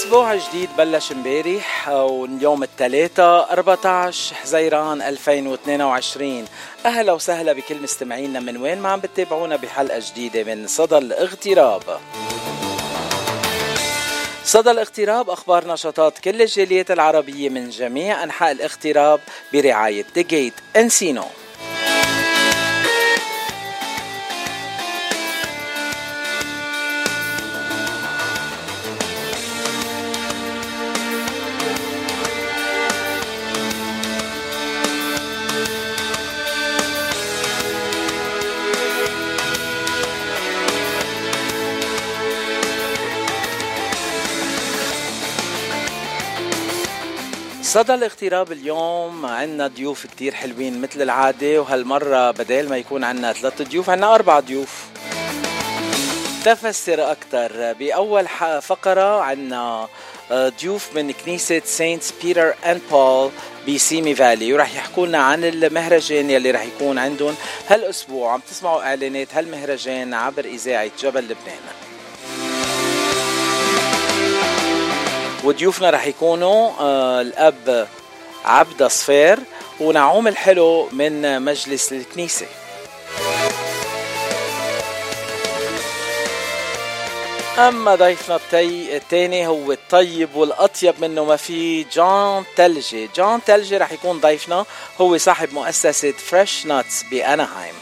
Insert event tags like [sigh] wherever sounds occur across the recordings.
أسبوع جديد بلش امبارح واليوم الثلاثاء 14 حزيران 2022 أهلا وسهلا بكل مستمعينا من وين ما عم بتتابعونا بحلقة جديدة من صدى الاغتراب. صدى الاغتراب أخبار نشاطات كل الجاليات العربية من جميع أنحاء الاغتراب برعاية ذا جيت انسينو. صدى الاغتراب اليوم عندنا ضيوف كتير حلوين مثل العادة وهالمرة بدل ما يكون عندنا ثلاثة ضيوف عندنا أربع ضيوف. تفسر أكثر بأول فقرة عندنا آه، ضيوف من كنيسة Saints Peter and Paul ب Simi Valley وراح يحكوا لنا عن المهرجان يلي راح يكون عندهم هالأسبوع. عم تسمعوا إعلانات هالمهرجان عبر إذاعة جبل لبنان. وضيوفنا رح يكونوا آه، الأب عبد صفير ونعوم الحلو من مجلس الكنيسة. أما ضيفنا الثاني هو الطيب والأطيب منه ما في جون تلجي. جون تلجي رح يكون ضيفنا هو صاحب مؤسسة Fresh Nuts ب Anaheim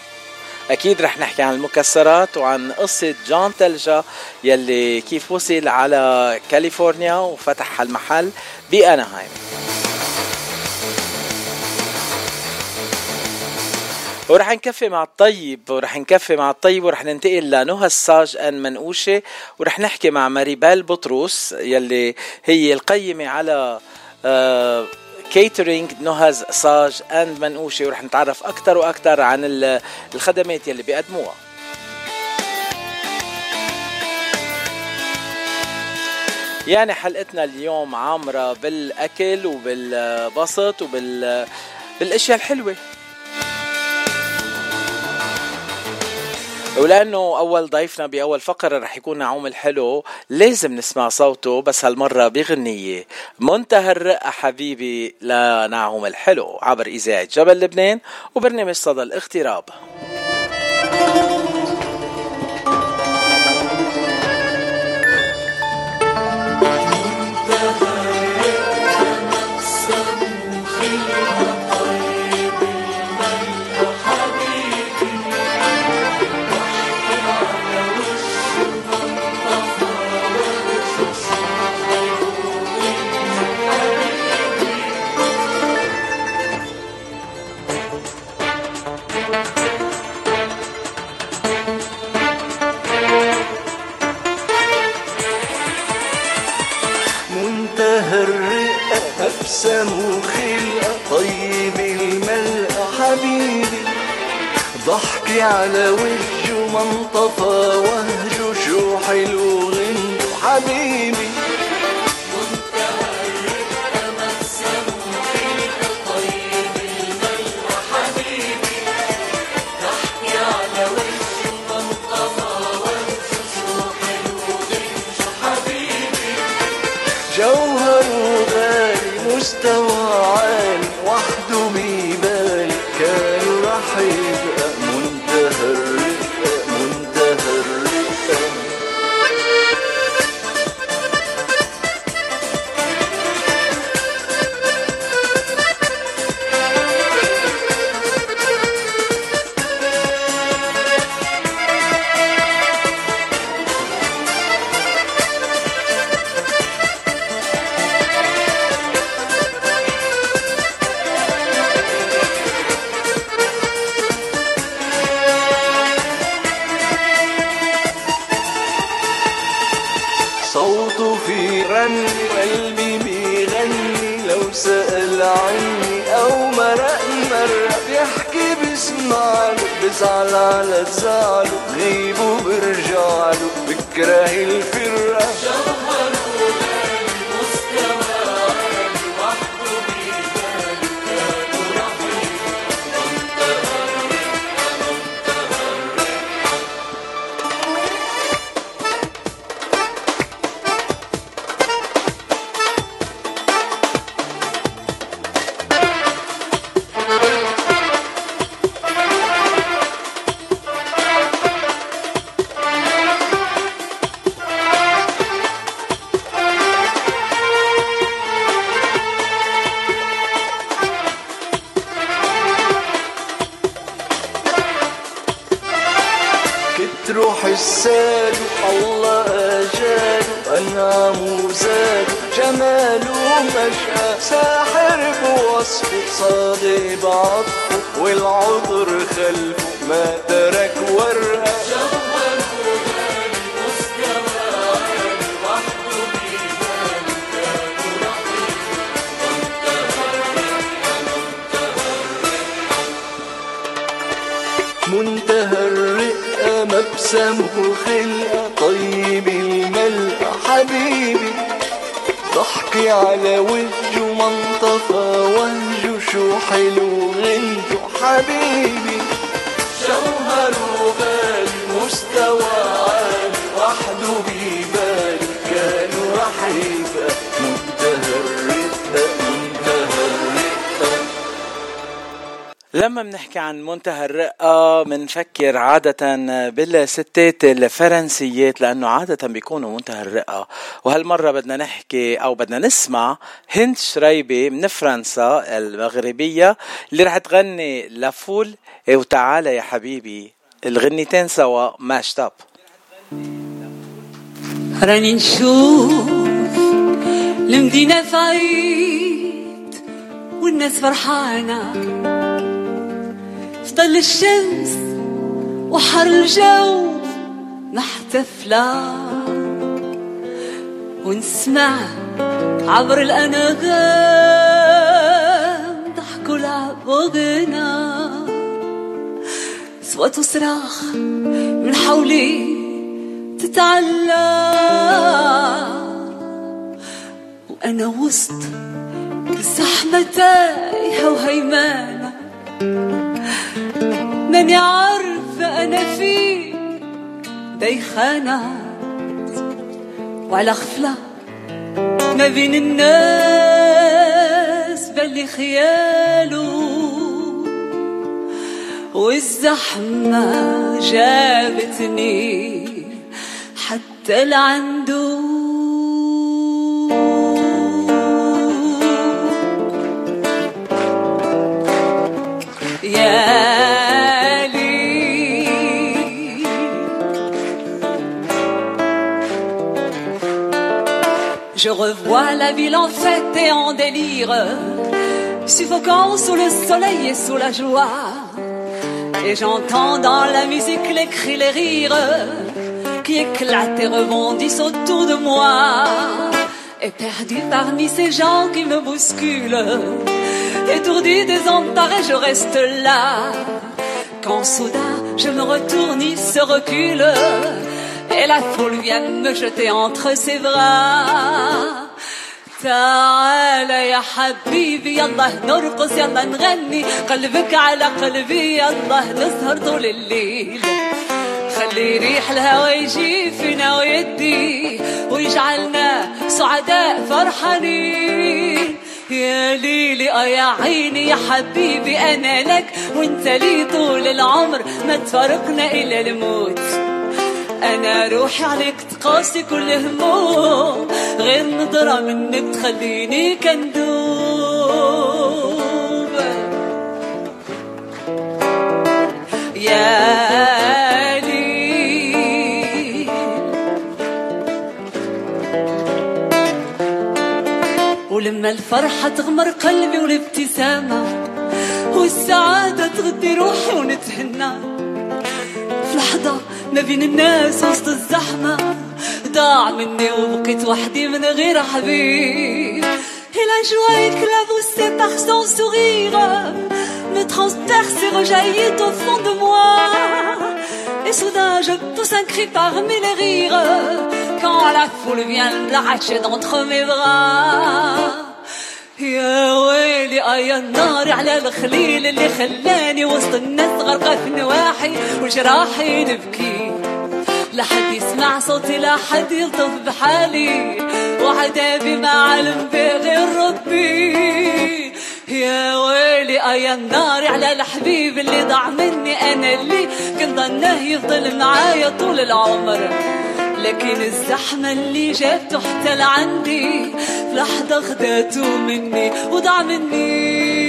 أكيد رح نحكي عن المكسرات وعن قصة جون تلجا يلي كيف وصل على كاليفورنيا وفتح المحل ب Anaheim ورح نكفي مع الطيب ورح نكفي مع الطيب ورح ننتقل ل Noha's صاج and منقوشة ورح نحكي مع ماريبال بطرس يلي هي القيمة على آه catering Noha's صاج and منقوشة ورح نتعرف أكثر وأكثر عن الخدمات يلي بيقدموها. يعني حلقتنا اليوم عامرة بالأكل وبالبسط وبال بالأشياء الحلوة. ولأنه أول ضيفنا بأول فقرة رح يكون نعوم الحلو. لازم نسمع صوته بس هالمرة بغنية. منتهى الرقة حبيبي لنعوم الحلو عبر إذاعة جبل لبنان وبرنامج صدى الاغتراب. ابتسم خلقة طيب الملقى حبيبي ضحكي على وجهه منطفى وهجه شو حلو غنته حبيبي. لما بنحكي عن منتهى الرقة بنفكر عادة بالستات الفرنسيات لأنه عادة بيكونوا منتهى الرقة وهالمرة بدنا نحكي أو بدنا نسمع هند شريبي من فرنسا المغربية اللي رح تغني لفول وتعالى يا حبيبي. الغنيتين سوا ماشت اب راني نشوف المدينة عيد والناس فرحانة. ظل الشمس وحر الجو محتفلة ونسمع عبر الأنغام ضحك ولعب وغنى صوت وصراخ من حولي تتعلى وأنا وسط الزحمة تايهة وهيمانة ماني عارفة أنا فين ديخانة وعلى غفلة ما بين الناس بلي خياله والزحمة جابتني حتى لعنده. يا Je revois la ville en fête et en délire, suffoquant sous le soleil et sous la joie. Et j'entends dans la musique les cris, les rires qui éclatent et rebondissent autour de moi. Et perdu parmi ces gens qui me bousculent, étourdi, désemparé, je reste là. Quand soudain je me retourne, il se recule, et la foule vient me jeter entre ses bras. تعال يا حبيبي يلا نرقص يلا نغني. قلبك على قلبي يلا نسهر طول الليل. خلي ريح الهوى يجي فينا ويدي ويجعلنا سعداء فرحانين. يا ليلي آه يا عيني يا حبيبي أنا لك وأنت لي طول العمر. ما تفارقنا إلا الموت. أنا روحي عليك تقاسي كل هموم غير نظرة منك تخليني كندوب. يا ولما الفرحة تغمر قلبي والابتسامة والسعادة تغدي روحي ونتهنى. في لحظة ما بين الناس وسط الزحمة ضاع مني وبقيت وحدي من غير حبيب Et la joie éclaboussée par son sourire me transperce et rejaillit au fond de moi. Et soudain je pousse un cri parmi les rires quand la foule vient l'arracher d'entre mes bras. يا ويلي يا النار على الخليل اللي خلاني وسط الناس غرقة في نواحي وجراحي نبكي لا حد يسمع صوتي لا حد يلطف بحالي. وعذابي ما علم بغير ربي. يا ويلي يا النار على الحبيب اللي ضاع مني. أنا اللي كنت ظنه يفضل معايا طول العمر. لكن الزحمة اللي جابته حتى لعندي في لحظة خداته مني وضاع مني.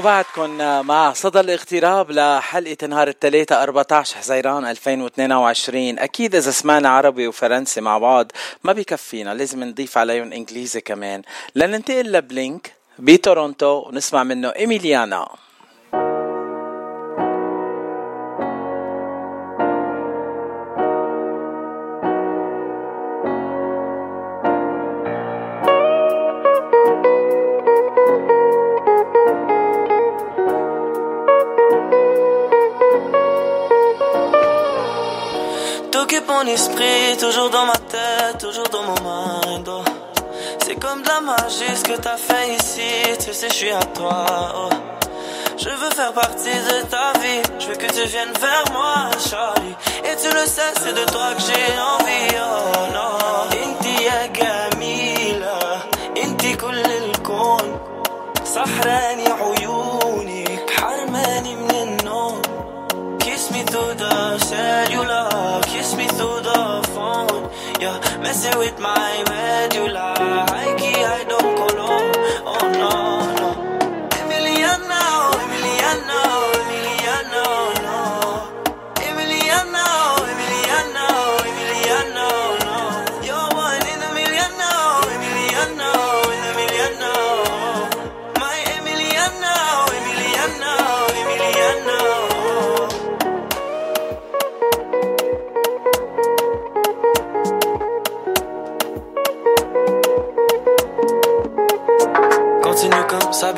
وبعدكم مع صدى الاغتراب لحلقة نهار الثلاثاء 14 حزيران 2022 أكيد إذا سمعنا عربي وفرنسي مع بعض ما بكفينا لازم نضيف عليهم إنجليزي كمان. لننتقل لبلينك بتورونتو ونسمع منه إيميليانا. mon esprit, toujours dans ma tête, toujours dans mon mind. Oh. C'est comme de la magie ce que t'as fait ici, tu sais, je suis à toi. Oh. Je veux faire partie de ta vie, je veux que tu viennes vers moi, Charlie. Et tu le sais, c'est de toi que j'ai envie, oh non. Inti ya gamila, inti كل الكون سحراني عيونك حرماني من النوم Kiss me through the cellular, kiss me through the phone. Yeah, messing with my medulla. I key, I don't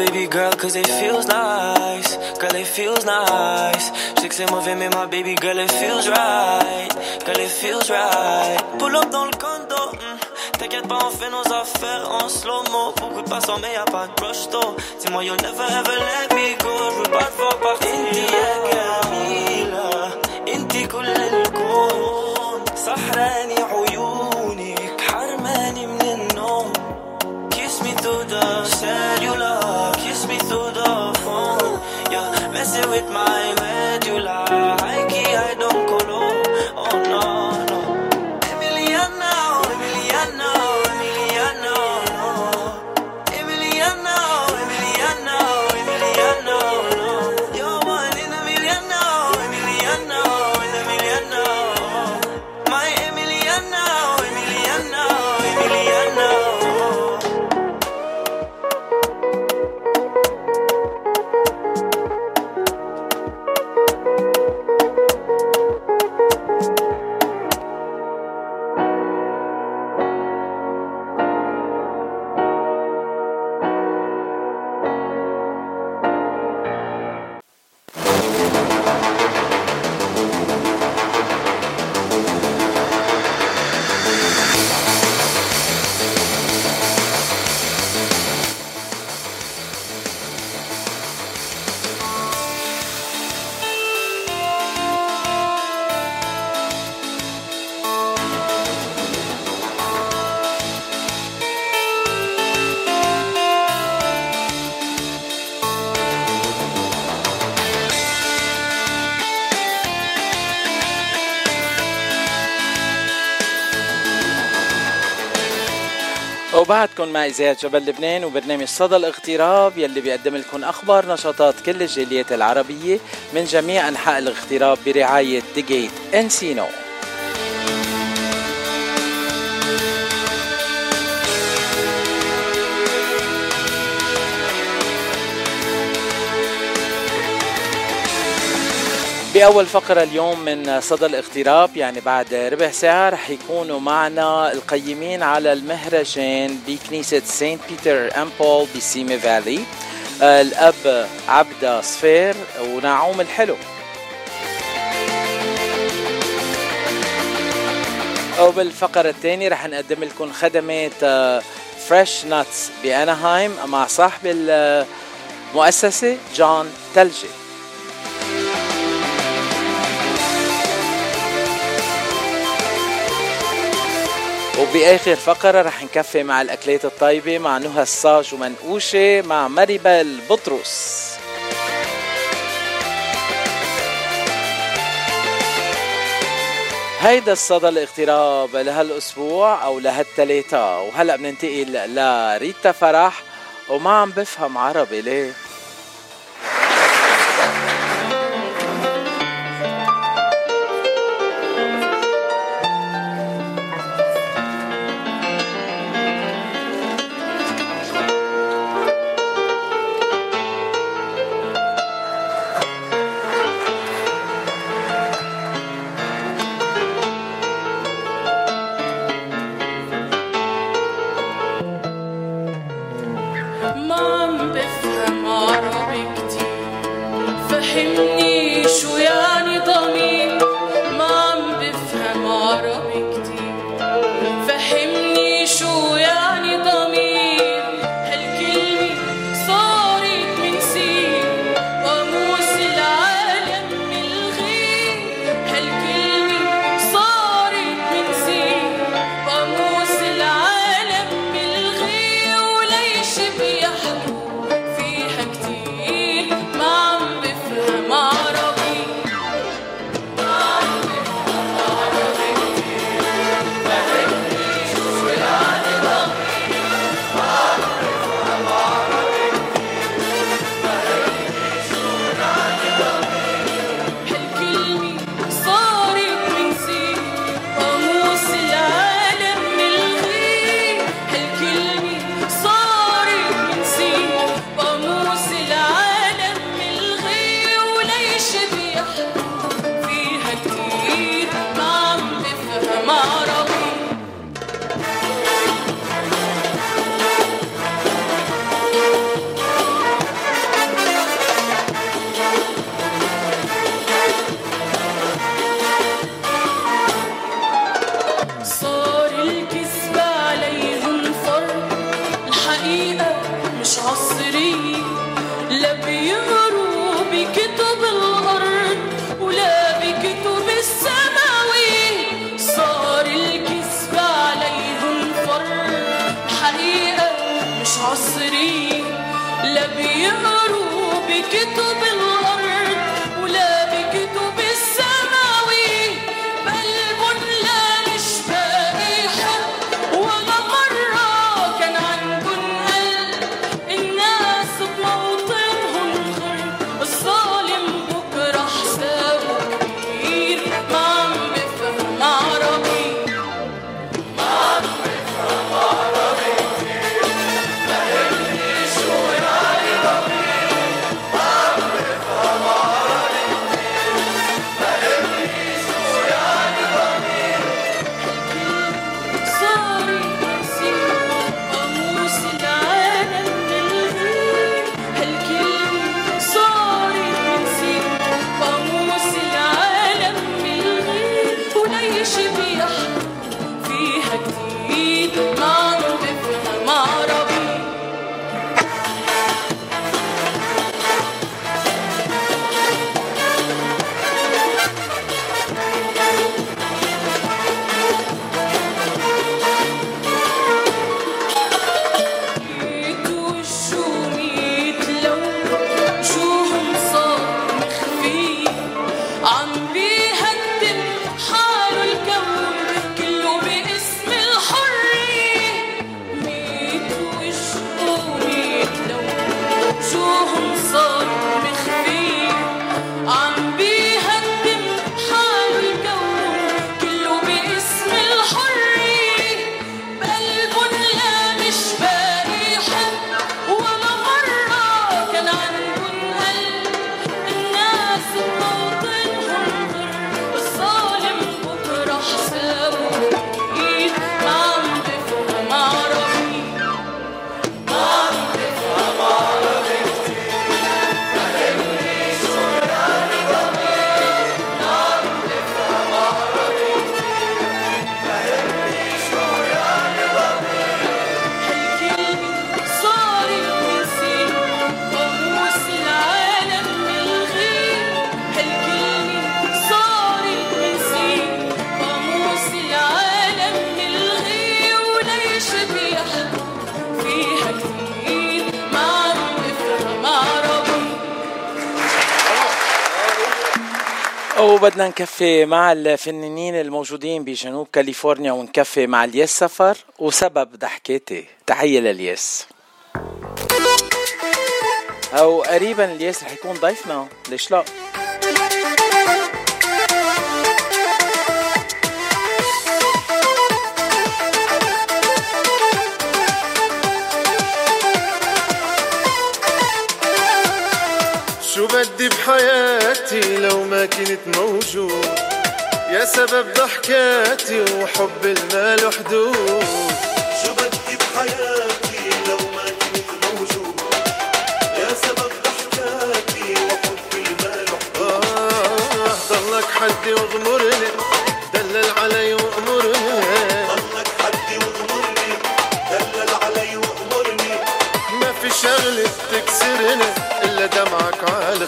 baby girl, cause it feels nice. Girl, it feels nice. Je sais que c'est mauvais, mais ma baby girl, it feels right. Girl, it feels right. Pull up dans le condo. mm. T'inquiète pas, on fait nos affaires en slow-mo. Beaucoup de passants, mais y'a pas de rush though. Dis-moi, you'll never ever let me go. Je veux pas te voir partir. Inti ya Camila, inti كل الكون. سحراني عيونك, حرماني من النوم. Kiss me through the cellular, messing with my medulla. I key, I don't وبعدكم مع إذاعة جبل لبنان وبرنامج صدى الاغتراب يلي بيقدم لكم أخبار نشاطات كل الجاليات العربية من جميع أنحاء الاغتراب برعاية ديجيت انسينو بأول فقرة اليوم من صدى الاغتراب يعني بعد ربع ساعة رح يكونوا معنا القيمين على المهرجان بكنيسة Saint Peter and Paul ب Simi Valley. الأب عبدة صفير ونعوم الحلو. وبالفقرة الثانية رح نقدم لكم خدمات Fresh Nuts بأناهايم مع صاحب المؤسسة جون تلجي. وبآخر فقرة رح نكفي مع الأكلات الطيبة مع نهى الصاج ومنقوشة مع مريبل بطرس. هيدا الصدى الاغتراب لهالأسبوع أو لهالتلاتة وهلأ بننتقل لريتا فرح وما عم بفهم عربي ليه؟ de tu نكفي مع الفنانين الموجودين بجنوب كاليفورنيا ونكفي مع الياس سفر وسبب ضحكتي تحية للياس أو قريبا الياس رح يكون ضيفنا ليش لا سبب ضحكاتي وحب المال وحدود. شو بدي بحياتي لو ما كنت موجود؟ يا سبب ضحكاتي وحب المال وحدود. آه ضلك حدي واغمرني دلل علي وامرني ضلك حدي واغمرني دلل علي وامرني ما في شغلة تكسرني إلا دمعك على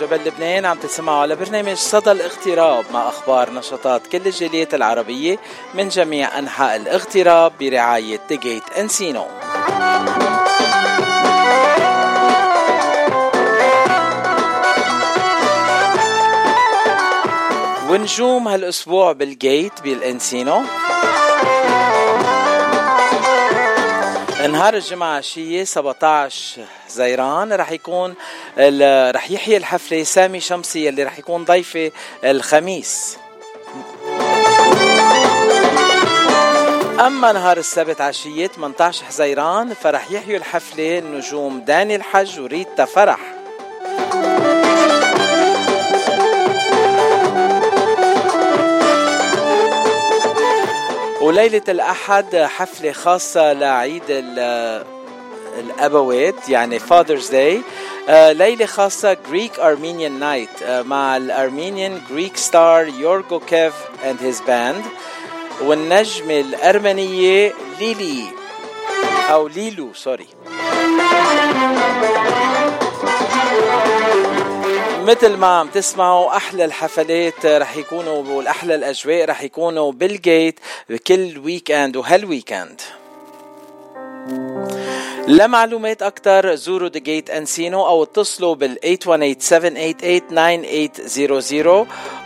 جبل لبنان عم تسمعوا على برنامج صدى الاغتراب مع أخبار نشاطات كل الجاليات العربية من جميع أنحاء الاغتراب برعاية The Gate Encino ونجوم هالأسبوع بال Gate بال Encino نهار الجمعة عشية 17 زيران رح يكون رح يحيي الحفلة سامي شمسي اللي رح يكون ضيفة الخميس. أما نهار السبت عشية 18 حزيران فرح يحيوا الحفلة النجوم داني الحج وريتا فرح. وليلة الأحد حفلة خاصة لعيد ال- الأبوات يعني Father's Day آه، ليلة خاصة Greek Armenian night مع ال Armenian Greek star يورجو كيف and his band. والنجمة الأرمنية ليلي أو ليلو سوري مثل ما عم تسمعوا أحلى الحفلات رح يكونوا والأحلى الأجواء رح يكونوا بال Gate بكل weekend وهال weekend لمعلومات أكثر زوروا The Gate Encino أو اتصلوا بال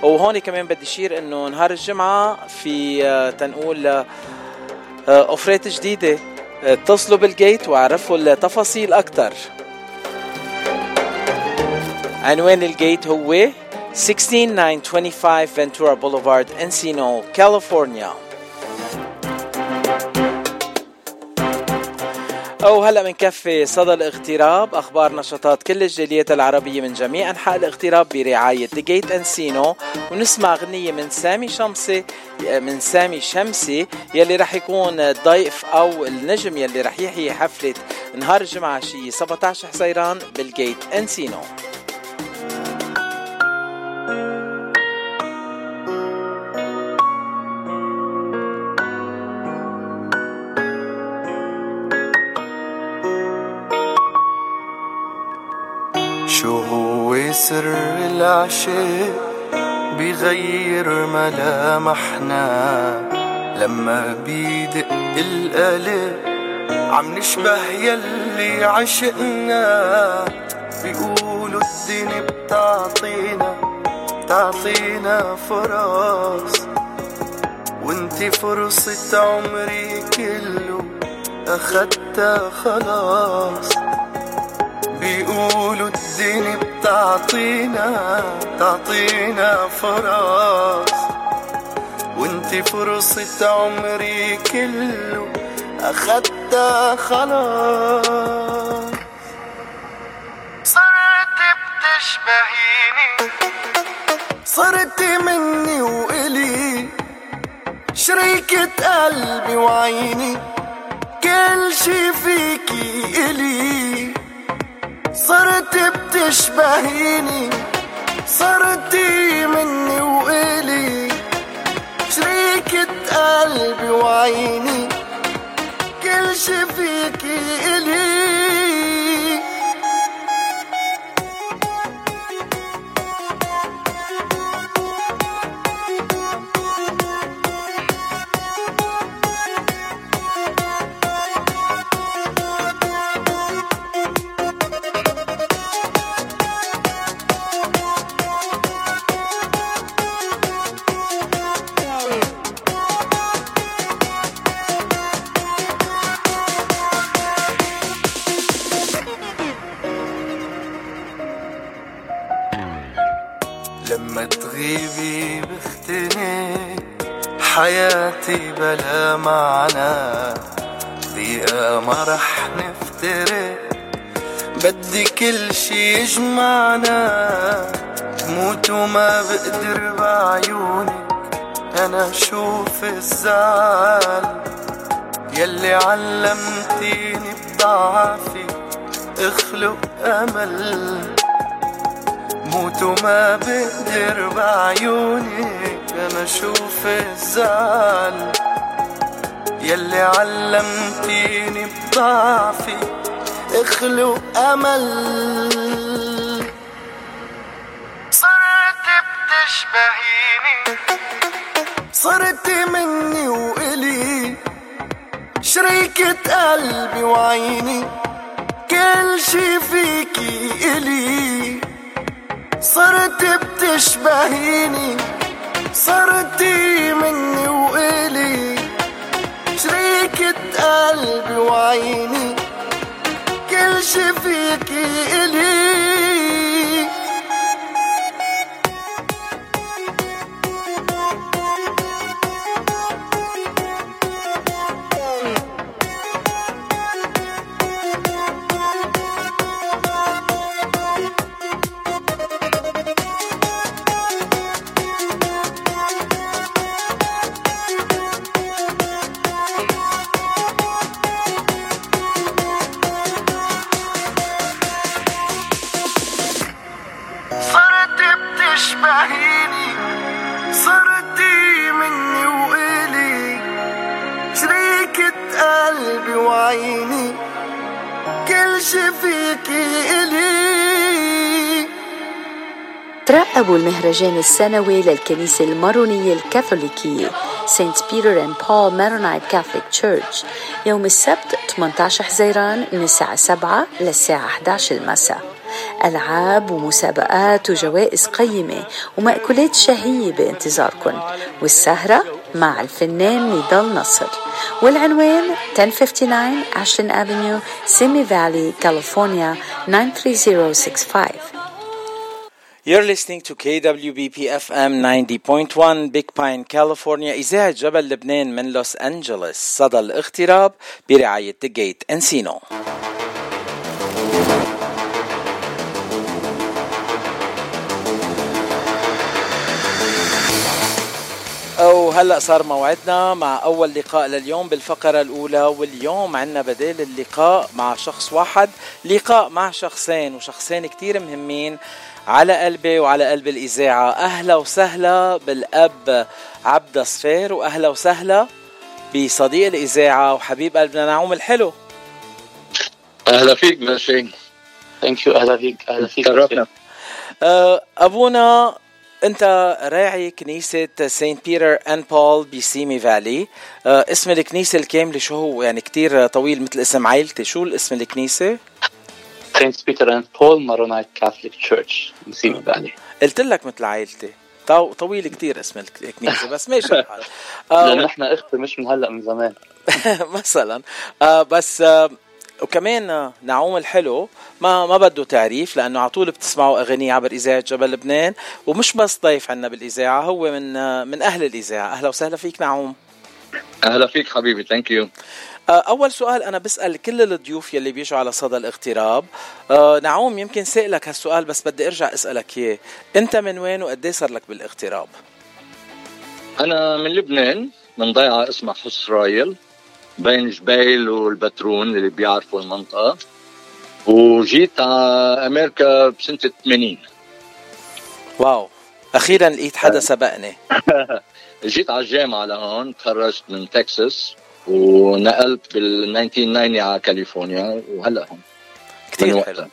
818-788-9800 وهون كمان بدي شير إنه نهار الجمعة في آه، تنقول آه، offerات جديدة اتصلوا بال Gate وعرفوا التفاصيل أكثر عنوان ال Gate هو 16925 Ventura Boulevard Encino كاليفورنيا أو هلا بنكفي صدى الاغتراب أخبار نشاطات كل الجاليات العربية من جميع أنحاء الاغتراب برعاية Gate Encino ونسمع غنية من سامي شمسي من سامي شمسي يلي رح يكون الضيف أو النجم يلي رح يحيي حفلة نهار الجمعة عشية 17 حزيران بال Gate انسينو سر العشق بيغير ملامحنا لما بيدق القلب عم نشبه يلي عشقنا. بيقولوا الدنيا بتعطينا بتعطينا فرص. وانتي فرصة عمري كله أخدتها خلاص. بيقولوا الدنيا بتعطينا تعطينا فرص وانتي فرصة عمري كله أخدتها خلاص. صرت بتشبهيني. صرت مني وإلي. شريكة قلبي وعيني. كل شي فيكي إلي. صرت بتشبهيني صرتي مني وإلي. شريكة قلبي وعيني كل شي فيكي إلي. حياتي بلا معنى. دقيقة ما رح نفترق بدي كل شي يجمعنا. موت وما بقدر بعيونك أنا أشوف الزعل يلي علمتيني بضعفي. اخلق أمل. موت وما بقدر بعيونك أنا أشوف الزعل يلي علمتيني بضعفي اخلق أمل. صرت بتشبهيني صرت مني وإلي. شريكة قلبي وعيني كل شي فيكي إلي. صرت بتشبهيني. صرتي مني وإلي. شريكة قلبي وعيني. كل شي فيكي إلي. ترقبوا المهرجان السنوي للكنيسة المارونية الكاثوليكية Saint Peter and Paul Maronite Catholic Church. يوم السبت 18 حزيران من الساعة 7 للساعة 11 المساء. ألعاب ومسابقات وجوائز قيمة ومأكولات شهية بانتظاركم والسهرة مع الفنان نضال نصر. والعنوان 1059 Ashlyn Avenue Simi Valley كاليفورنيا 93065 You're listening to KWBP FM 90.1 Big Pine, California. إذاعة جبل لبنان من لوس أنجلوس. صدى الاغتراب برعاية The Gate Encino وهلا صار موعدنا مع أول لقاء لليوم بالفقرة الأولى واليوم عندنا بدال اللقاء مع شخص واحد لقاء مع شخصين وشخصين كتير مهمين. على قلبي وعلى قلب الإذاعة. أهلا وسهلا بالأب عبد صفير وأهلا وسهلا بصديق الإذاعة وحبيب قلبنا نعوم الحلو. أهلا فيك باشين thank you أهلا فيك. أهلا فيك شرفنا أه، أبونا أنت راعي كنيسة Saint Peter and Paul ب Simi Valley. أه، اسم الكنيسة الكاملة شو هو؟ يعني كتير طويل مثل اسم عائلتي شو الاسم الكنيسة؟ Saint Peter and Paul Maronite Catholic Church ب Simi Valley قلت لك مثل عائلتي. طو- طويل كتير اسم الكنيسة بس ماشي [laughs] الحال. لأن أه، إحنا أختي مش من هلأ من زمان. [laughs] مثلا. آه بس آه وكمان آه، نعوم الحلو ما ما بده تعريف لأنه على طول بتسمعوا اغاني عبر إذاعة جبل لبنان ومش بس ضيف عنا بالإذاعة هو من آه من أهل الإذاعة. أهلا وسهلا فيك نعوم. أهلا فيك حبيبي thank you آه أول سؤال أنا بسأل كل الضيوف يلي بيجوا على صدى الاغتراب. آه نعوم يمكن سالك هالسؤال بس بدي أرجع أسألك إياه. أنت من وين وقد إيه صار لك بالاغتراب؟ أنا من لبنان من ضيعة اسمها حسرايل بين جبيل والبترون اللي بيعرفوا المنطقة. وجيت على أمريكا بسنة 80 واو أخيرا لقيت حدا سبقني. [laughs] جيت على الجامعة لهون تخرجت من تكساس ونقلت بال 1990 على كاليفورنيا وهلأ هون. كثير. حلو.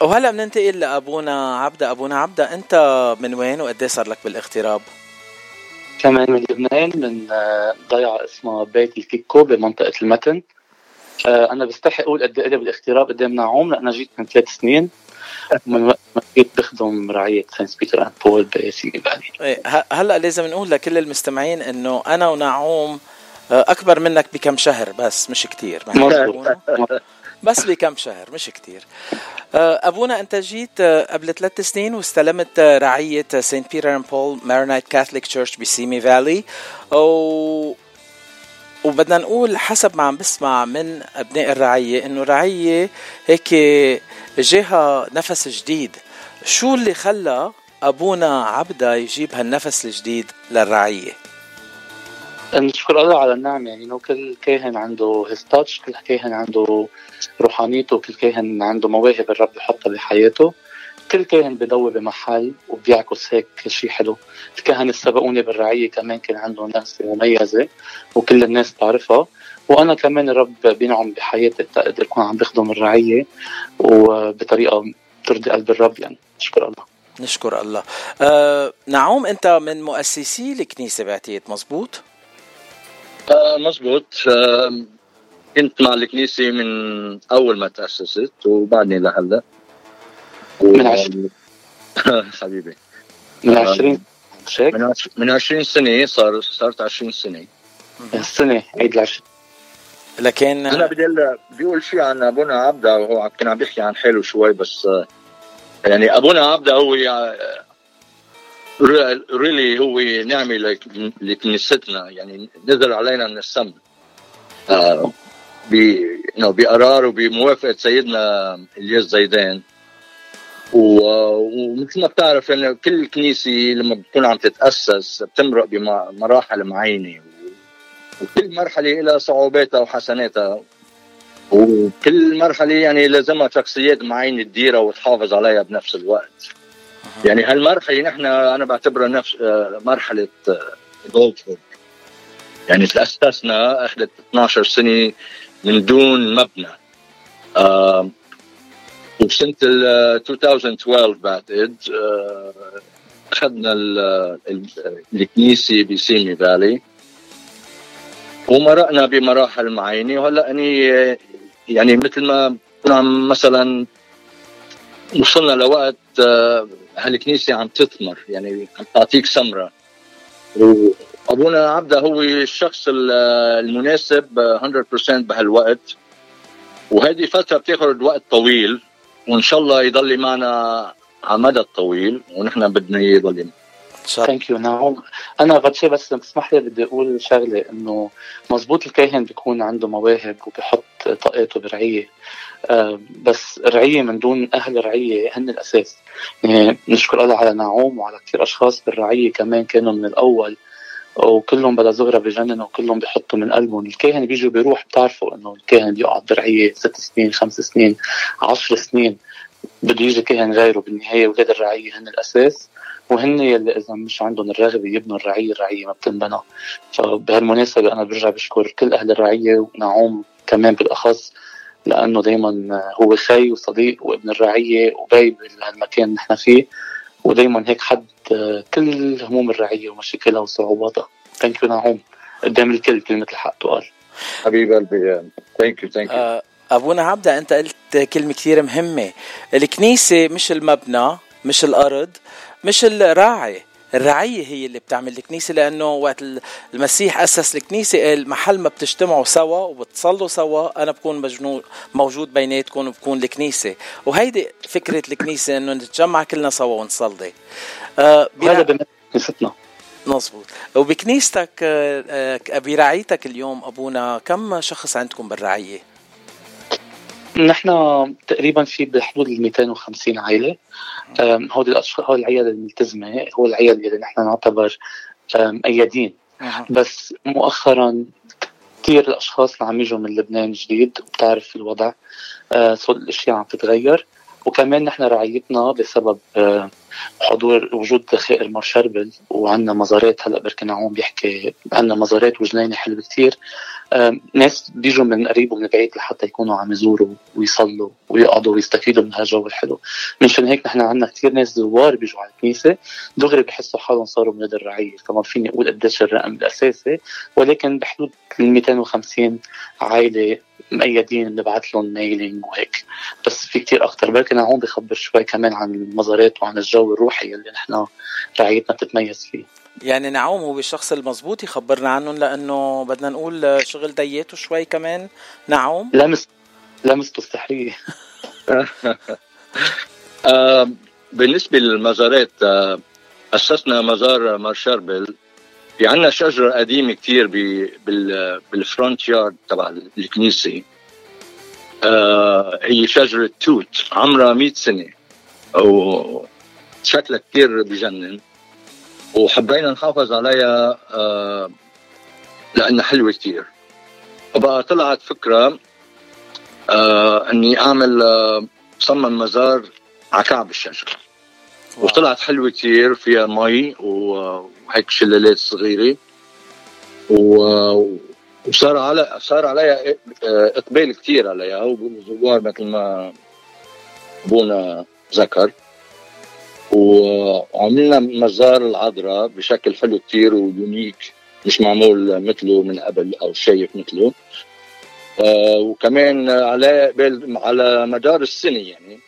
وهلأ بننتقل لأبونا عبدة. أبونا عبدة أنت من وين وقد إيه صار لك بالاغتراب؟ كمان من لبنان من آه، ضيعة اسمها بيت الكيكو بمنطقة المتن. آه، أنا بستحي أقول قد إيه بالاغتراب قدام نعوم لأن جيت من ثلاث سنين. ما بخدم رعية Saint Peter and Paul إيه، هلا لازم نقول لكل المستمعين إنه أنا ونعوم آه، أكبر منك بكم شهر بس مش كتير. بس بكم شهر مش كتير. آه، أبونا أنت جيت آه، قبل ثلاث سنين واستلمت رعية Saint Peter and Paul Maronite Catholic Church ب Simi Valley. و وبدنا نقول حسب ما عم بسمع من أبناء الرعية إنه الرعية هيك جاها نفس جديد. شو اللي خلى أبونا عبدة يجيب هالنفس الجديد للرعية؟ نشكر الله على النعم يعني إنه كل كاهن عنده هيز تاتش كل كاهن عنده روحانيته كل كاهن عنده مواهب الرب بحطها بحياته. كل كاهن بضوي بمحل وبيعكس هيك شيء حلو. الكهنة السبقوني بالرعية كمان كان عندهم ناس مميزة وكل الناس تعرفها وأنا كمان الرب بينعم بحياتي تقدر أكون عم بخدم الرعية وبطريقة ترضي قلب الرب يعني. نشكر الله. نشكر الله. آه نعوم أنت من مؤسسي الكنيسة بعتقد مزبوط آه مزبوط آه كنت مع الكنيسة من أول ما تأسست وبعدني لهلا. [laughs] من عشرين. حبيبي من آه. 20 مش هيك؟ من عش- من 20 سنة صار صارت 20 سنة السنة عيد العشرين لكن أنا بدي أقول شيء عن أبونا عبدة وهو كان عم بيحكي عن حاله شوي بس آه، يعني أبونا عبدة هو ريلي هو نعمة لك- لكنيستنا يعني نزل علينا من السماء آه، بقرار وبموافقة سيدنا إلياس زيدان ومثل ما بتعرف يعني كل كنيسة لما بتكون عم تتأسس بتمرق بمراحل معينة. وكل مرحلة لها صعوباتها وحسناتها. وكل مرحلة يعني لازمها شخصيات معينة تديرها وتحافظ عليها بنفس الوقت. يعني هالمرحلة نحن أنا بعتبرها نفس آه، مرحلة جولدفورد يعني تأسسنا أخذت 12 سنة من دون مبنى. آه ال 2012 بعتقد آه أخذنا ال- ال- الكنيسه بسيمي فالي. ومرقنا بمراحل معينة. وهلأ أني يعني مثل ما كنا عم مثلا وصلنا لوقت آه، هالكنيسه عم تثمر يعني عم تعطيك ثمرة. وأبونا عبده هو الشخص ال- المناسب آه، 100% بهالوقت. وهذه فترة بتاخذ وقت طويل. وإن شاء الله يضل معنا على المدى الطويل ونحن بدنا إياه يضل معنا. إن شاء الله. thank you نعوم actually بس تسمح لي بدي أقول شغلة إنه مزبوط الكاهن بيكون عنده مواهب وبيحط طاقاته برعية آه، بس الرعيه من دون أهل الرعيه هن الأساس. يعني نشكر الله على نعوم وعلى كثير أشخاص بالرعية كمان كانوا من الأول. وكلهم بلا زغرة بجننوا وكلهم بيحطوا من قلبهم. الكاهن بيجي بيروح بتعرفوا إنه الكاهن بيقعد برعيه ست سنين خمس سنين عشر سنين. بده يجي كاهن غيره بالنهاية أولاد الرعية هن الأساس. وهن يلي إذا مش عندهم الرغبة يبنوا الرعية الرعية ما بتنبنى. فبهالمناسبة أنا برجع بشكر كل أهل الرعية ونعوم كمان بالأخص لأنه دائما هو خي وصديق وابن الرعية وباي بهالمكان نحن فيه. ودائما هيك حد كل هموم الرعية ومشاكلها وصعوباتها. ثانك يو نعوم قدام الكل كلمة الحق تقال. حبيب قلبي thank you thank you أبونا عبدة أنت قلت كلمة كثير مهمة. الكنيسة مش المبنى مش الأرض مش الراعي. الرعية هي اللي بتعمل الكنيسة لأنه وقت المسيح أسس الكنيسة قال محل ما بتجتمعوا سوا وبتصلوا سوا أنا بكون مجنون موجود بيناتكم وبكون الكنيسة. وهيدي فكرة الكنيسة إنه نتجمع كلنا سوا ونصلي. آه برع- بمثل كنيستنا مظبوط. وبكنيستك آه، آه، برعايتك اليوم أبونا كم شخص عندكم بالرعية؟ نحن تقريبا في بحدود ال 250 عائله هودي الاشخاص هول العيال الملتزمة هو العيال اللي نحن نعتبر مؤيدين بس مؤخرا كثير الأشخاص اللي عم يجوا من لبنان جديد وبتعرف الوضع. آه، صوت الأشياء عم تتغير. وكمان نحن رعايتنا بسبب آه، حضور وجود خائر مار شربل وعندنا مزارات هلأ بركي نعوم بيحكي عندنا مزارات وجنينة حلوة كثير ناس بيجوا من قريب ومن بعيد لحتى يكونوا عم يزوروا ويصلوا ويقعدوا ويستفيدوا من هالجو الحلو. منشان هيك نحن عندنا كثير ناس زوار بيجوا على الكنيسة. دغري بحسوا حالهم صاروا من الرعية فما فيني أقول قديش الرقم الأساسي ولكن بحدود ال 250 عائلة مؤيدين بنبعث لهم ميلينج وهيك. بس في كتير أكثر بركي نعوم بخبر شوي كمان عن المزارات وعن الجو الروحي اللي نحن رعايتنا بتتميز فيه. يعني نعوم هو الشخص المزبوط يخبرنا عنهم لأنه بدنا نقول شغل دياته شوي كمان نعوم. لمس لمسته السحرية. [laughs] آه، بالنسبة للمزارات آه، أسسنا مزار مار شربل في عنا شجرة قديمة كتير بالفرونت يارد تبع الكنيسة. آه، هي شجرة توت عمرها 100 سنة. وشكلها كتير بجنن. وحبينا نحافظ عليها آه، لأنها حلوة كتير. فبقى طلعت فكرة آه، إني أعمل آه، صمم مزار على كعب الشجرة. وطلعت حلوة كثير فيها مي و- وهيك شلالات صغيرة. و- وصار على صار عليها آه، إقبال كثير عليها. وزوار مثل ما ابونا ذكر. وعملنا مزار العذراء بشكل حلو كثير ويونيك. مش معمول مثله من قبل أو شايف مثله. آه، وكمان على على مدار السنة يعني.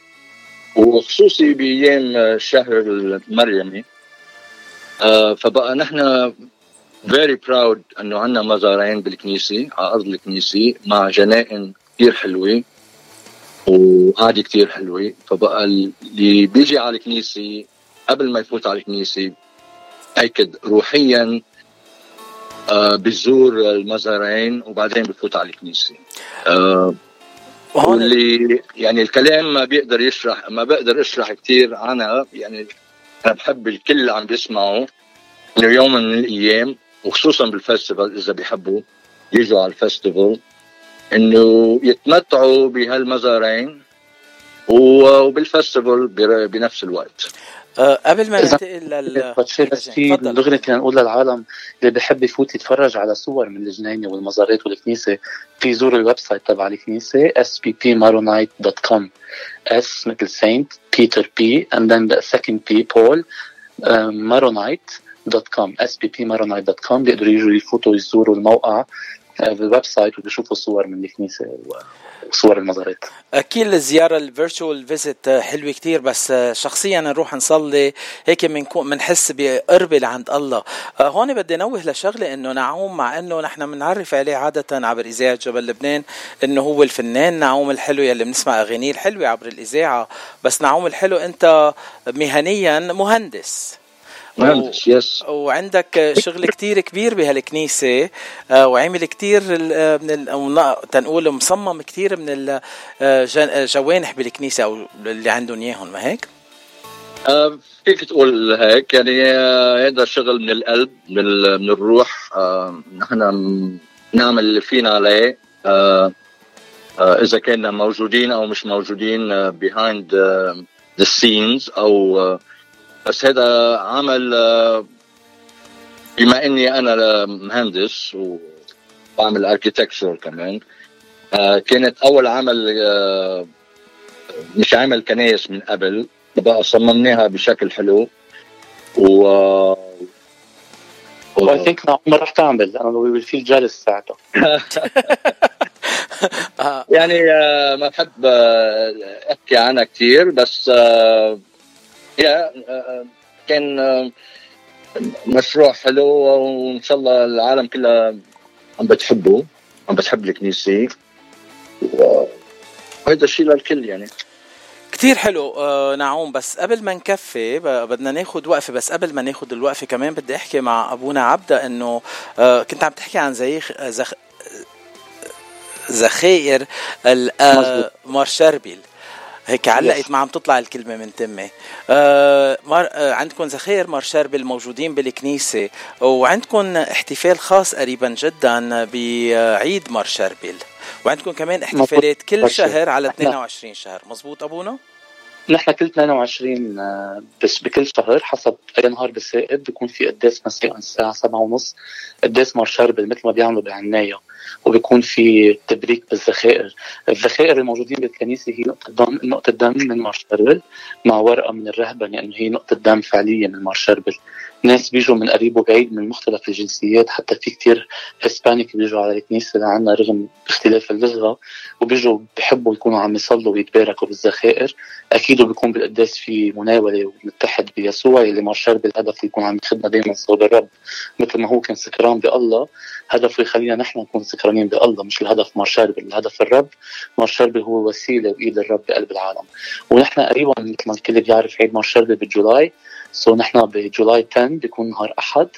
وخصوصي بأيام الشهر المريمي. فبقى نحن very proud إنه عندنا مزارين بالكنيسة على أرض الكنيسة مع جنائن كثير حلوة وقعده كثير حلوة. فبقى اللي بيجي على الكنيسة قبل ما يفوت على الكنيسة هيك روحيا آه، بيزور المزارين وبعدين بفوت على الكنيسة. آه، واللي يعني الكلام ما بيقدر يشرح ما بقدر أشرح كثير عنها يعني أنا بحب الكل اللي عم بيسمعوا انه يوم من الأيام وخصوصا بالفestival إذا بيحبوا يجوا على الفestival إنه يتمتعوا بهالمزارين و- وبالفestival بر- بنفس الوقت. قبل ما ننتقل لل. دغري كنا نقول للعالم اللي بحب يفوت يتفرج على صور من الجنينة والمزارات والكنيسة في يزور ال website تبع الكنيسة sppmaronite.com S مثل Saint Peter P then the second P Paul maronite.com sppmaronite.com بيقدروا يجوا يفوتوا يزوروا الموقع آه، بال website وبيشوفوا صور من الكنيسة و- وصور المزارات أكيد الزيارة ال virtual visit حلوة كتير بس آه، شخصيا نروح نصلي هيك بنكون بنحس بقربة لعند الله. آه، هون بدي نوه لشغلة إنه نعوم مع إنه نحن بنعرف عليه عادة عبر إذاعة جبل لبنان إنه هو الفنان. نعوم الحلو يلي بنسمع أغانيه الحلوة عبر الإذاعة. بس نعوم الحلو أنت مهنيا مهندس. وعندك شغل كتير كبير بهالكنيسة آه، وعمل كتير آه، من ال- تنقول مصمم كتير من ال- آه، بالكنيسة أو اللي عندهم إياهم ما هيك؟ فيك تقول هيك يعني هذا شغل من القلب من, من الروح نحن نعمل اللي فينا عليه إذا كنا موجودين أو مش موجودين behind the scenes أو بس هذا عمل بما إني أنا مهندس وبعمل اركيتكتشر كمان كانت أول عمل مش عمل كنايس من قبل بقى صممناها بشكل حلو. و I think عمر رح تعمل لأنه we will feel jealous ساعتها يعني ما بحب أحكي عنها كثير بس yeah كان مشروع حلو وإن شاء الله العالم كلها عم بتحبه عم بتحب الكنيسة. وهذا الشيء للكل يعني. كتير حلو آه، نعوم. بس قبل ما نكفي بدنا ناخد وقفة. بس قبل ما ناخد الوقفة كمان بدي أحكي مع أبونا عبدة إنه آه، كنت عم تحكي عن زيخ زخ ذخائر ال- آه، مظبوط. مارشربيل هيك علقت ما عم تطلع الكلمة من تمي. آه مار آه عندكم ذخائر مارشربل موجودين بالكنيسة وعندكم احتفال خاص قريبا جدا بعيد مارشربل وعندكم كمان احتفالات كل. شهر على نحن- 22 شهر. مزبوط أبونا؟ نحن كل 22 آه، بس بكل شهر حسب أي نهار بالسائد بيكون في قداس مساء الساعة 7 ونص قداس مارشربل مثل ما بيعملوا بعناية وبيكون في تبريك بالذخائر. الذخائر الموجودين بالكنيسة هي نقطة دم نقطة دم من مارشربل مع ورقة من الرهبة لأنه هي نقطة دم فعليه من مارشربل ناس بيجوا من قريب وبعيد من مختلف الجنسيات حتى في كتير Hispanic بيجوا على الكنيسه لعنا رغم اختلاف اللغة وبيجوا بيحبوا يكونوا عم يصلوا ويتباركوا بالذخائر. أكيد بيكون بالقداس في مناولة ونتحد بيسوع اللي مار شربل بالهدف يكون عم يخدنا دائما صوب الرب. مثل ما هو كان سكران بالله هدفه يخلينا نحن نكون سكرانين بالله مش الهدف مار شربل الهدف الرب مار شربل هو وسيلة بايد الرب بقلب العالم. ونحن قريبا مثل ما الكل بيعرف عيد مار شربل بال July. so نحن ب July 10 بيكون نهار أحد.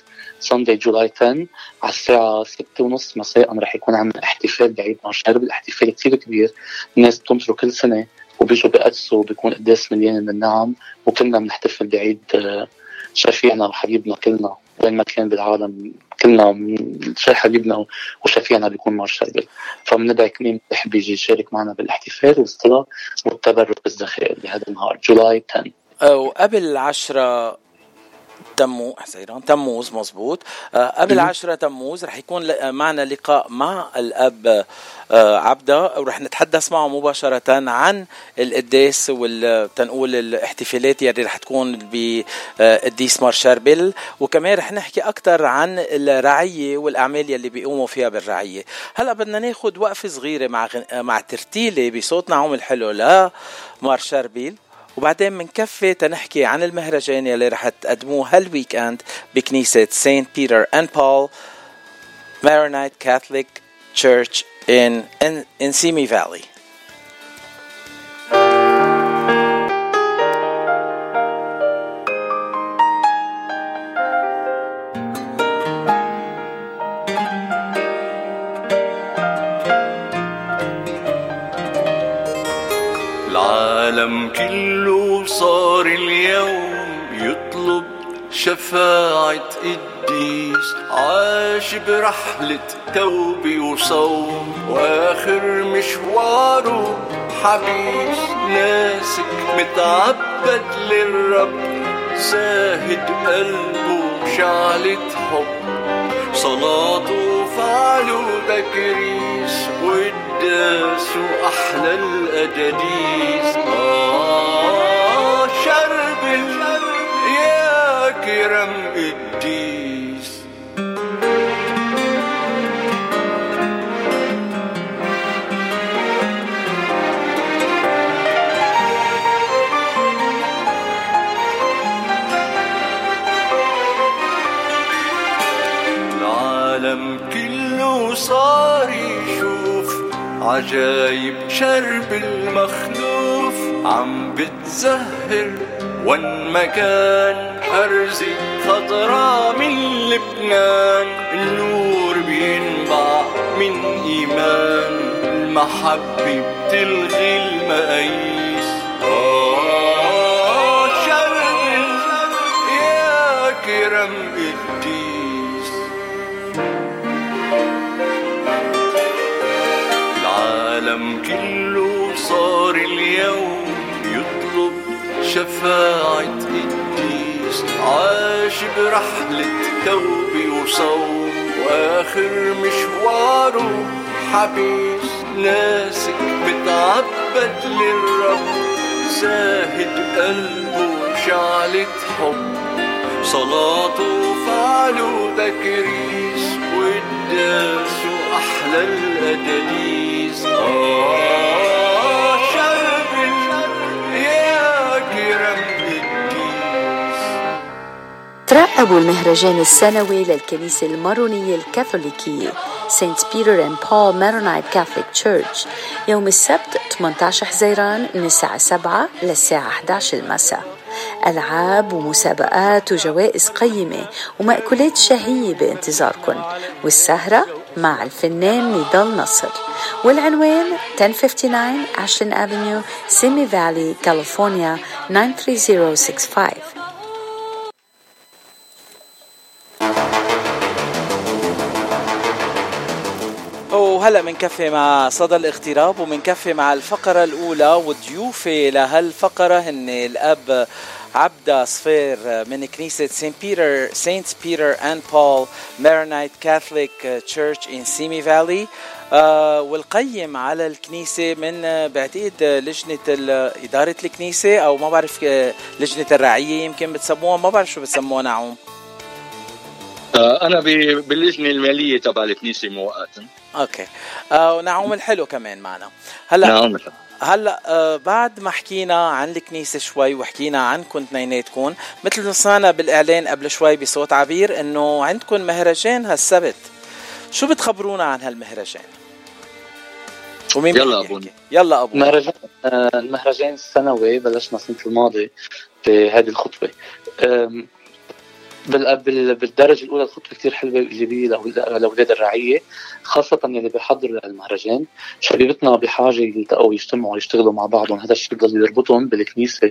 ساندي جولاي 10 على الساعة ستة ونص مساء رح يكون عندنا احتفال بعيد مارشال الاحتفال كثير كبير. الناس بتنطروا كل سنة وبيجوا بقدسوا وبيكون قداس مليان من النعم وكلنا بنحتفل بعيد آه، شفيعنا وحبيبنا كلنا. وين ما كان بالعالم كلنا حبيبنا وشفيعنا بيكون مارشال فبندعي كل مين بيحب يجي يشارك معنا بالاحتفال والصلاة والتبرك بالذخائر بهذا النهار. جولاي 10 وقبل عشرة تمو حسيران تموز مزبوط آه، قبل عشرة تموز رح يكون معنا لقاء مع الأب آه، عبدة ورح نتحدث معه مباشرة عن القداس والتنقول الاحتفالات يلي رح تكون بقديس مارشاربل وكمان رح نحكي أكثر عن الرعية والأعمال يلي بيقوموا فيها بالرعية. هلأ بدنا ناخد وقفة صغيرة مع. مع ترتيلة بصوت نعوم الحلو لمار شربل وبعدين بنكفي تنحكي عن المهرجان يلي رح تقدموه هال weekend بكنيسة Saint Peter and Paul Maronite Catholic Church in, in Simi Valley. العالم كله صار اليوم يطلب شفاعة قديس عاش برحلة توبة وصوم. وآخر مشواره حبيس ناسك. متعبد للرب زاهد قلبه بشعلة حب. صلاته فعله تكريس والداس وأحلى الأجاديس آه. كرم قديس العالم كله صار يشوف عجايب شرب المخلوف عم بتزهر وين مكان أرزي خضرا من لبنان. النور بينبع من إيمان. المحبة بتلغي المقاييس. آه شرب يا قديس العالم كله صار اليوم يطلب شفاعة قديس عاش برحلة توبة وصوم. وآخر مشواره حبيس ناسك بتعبد للرب. زاهد قلبه شعلة حب. صلاته فعله تكريس والداس أحلى الأداليس آه ترقبوا المهرجان السنوي للكنيسة المارونية الكاثوليكية Saint Peter and Paul Maronite Catholic Church يوم السبت 18 حزيران من الساعة 7 للساعة 11 المساء. ألعاب ومسابقات وجوائز قيمة ومأكولات شهية بانتظاركم والسهرة مع الفنان نضال نصر. والعنوان 1059 Ashland Avenue سيمي فالي كاليفورنيا 93065 وهلا بنكفي مع صدى الاغتراب وبنكفي مع الفقرة الأولى وضيوفي لهالفقرة هن الأب عبدا صفير من كنيسة Saint Peter Saint Peter and Paul Maronite Catholic Church in سيمي فالي والقيم على الكنيسة من بعتقد لجنة إدارة الكنيسة أو ما بعرف آه، لجنة الرعية يمكن بتسموها ما بعرف شو بتسموها نعوم. أنا ب- باللجنه المالية تبع الكنيسة مؤقتا أوكي. آه ونعوم الحلو كمان معنا. هلأ نعم هلأ آه بعد ما حكينا عن الكنيسة شوي وحكينا عنكم اثنيناتكم مثل ما سمعنا بالإعلان قبل شوي بصوت عبير إنه عندكم مهرجان هالسبت. شو بتخبرونا عن هالمهرجان؟ ومين يلا. يحكي؟ يلا ابو المهرجان آه، المهرجان السنوي بلشنا السنة الماضية بهذه الخطوة. آم، بال- بال- بالدرجة الأولى الخطوة كتير حلوة وإيجابية لأول- لأولاد الرعية خاصة يلي بيحضروا للمهرجان. شبيبتنا بحاجة يلتقوا ويجتمعوا ويشتغلوا مع بعضهم هذا الشيء بضل يربطهم بالكنيسة أم،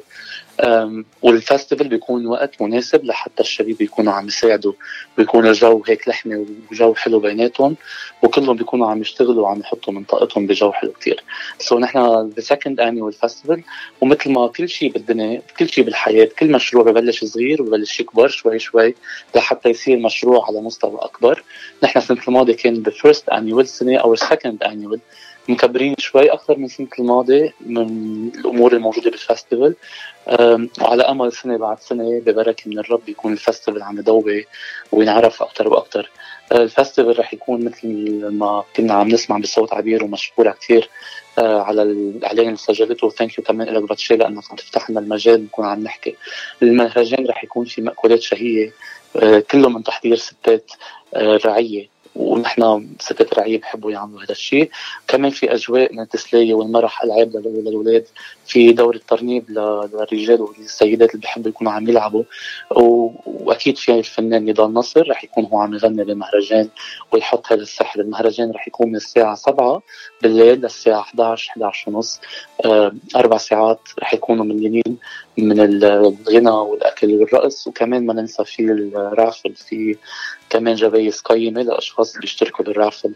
والفستيفال بيكون وقت مناسب لحتى الشباب يكونوا عم يساعدوا ويكون الجو هيك لحمة وجو حلو بيناتهم وكلهم بيكونوا عم يشتغلوا وعم يحطوا من طاقتهم بجو حلو كتير. so نحن ب second annual فestival ومثل ما كل شيء بالدنيا كل شيء بالحياة كل مشروع ببلش صغير وببلش يكبر شوي شوي لحتى يصير مشروع على مستوى أكبر. نحن السنة الماضية كان ب first annual سنه أو second annual مكبرين شوي أكثر من السنة الماضيه من الأمور الموجودة بال festival وعلى أمل سنة بعد سنة ببركة من الرب يكون ال festival عم يضوي وينعرف أكثر وأكثر ال festival رح يكون مثل ما كنا عم نسمع بصوت عبير ومشكورة كثير آه، على الاعلان اللي سجلته thank you كمان لك باتشي لأنك عم تفتح لنا المجال نكون عم نحكي. المهرجان رح يكون في مأكولات شهية آه، كله من تحضير ستات رعية. ونحن ستات رعيه بحبوا يعملوا هذا الشيء. كمان في أجواء من التسلية والمرح العاب لل- للاولاد في دورة ترنيب ل- للرجال والسيدات اللي بيحبوا يكونوا عم يلعبوا. وأكيد في الفنان نضال نصر رح يكون هو عم يغني بالمهرجان ويحط هذا السحر المهرجان رح يكون من الساعة 7 بالليل للساعة 11 11 ونص. آه، أربع ساعات رح يكونوا مليانين من الغنى والأكل والرقص وكمان ما ننسى في الرافل في كمان جوائز قيمه لاشخاص بيشتركوا بالرافل.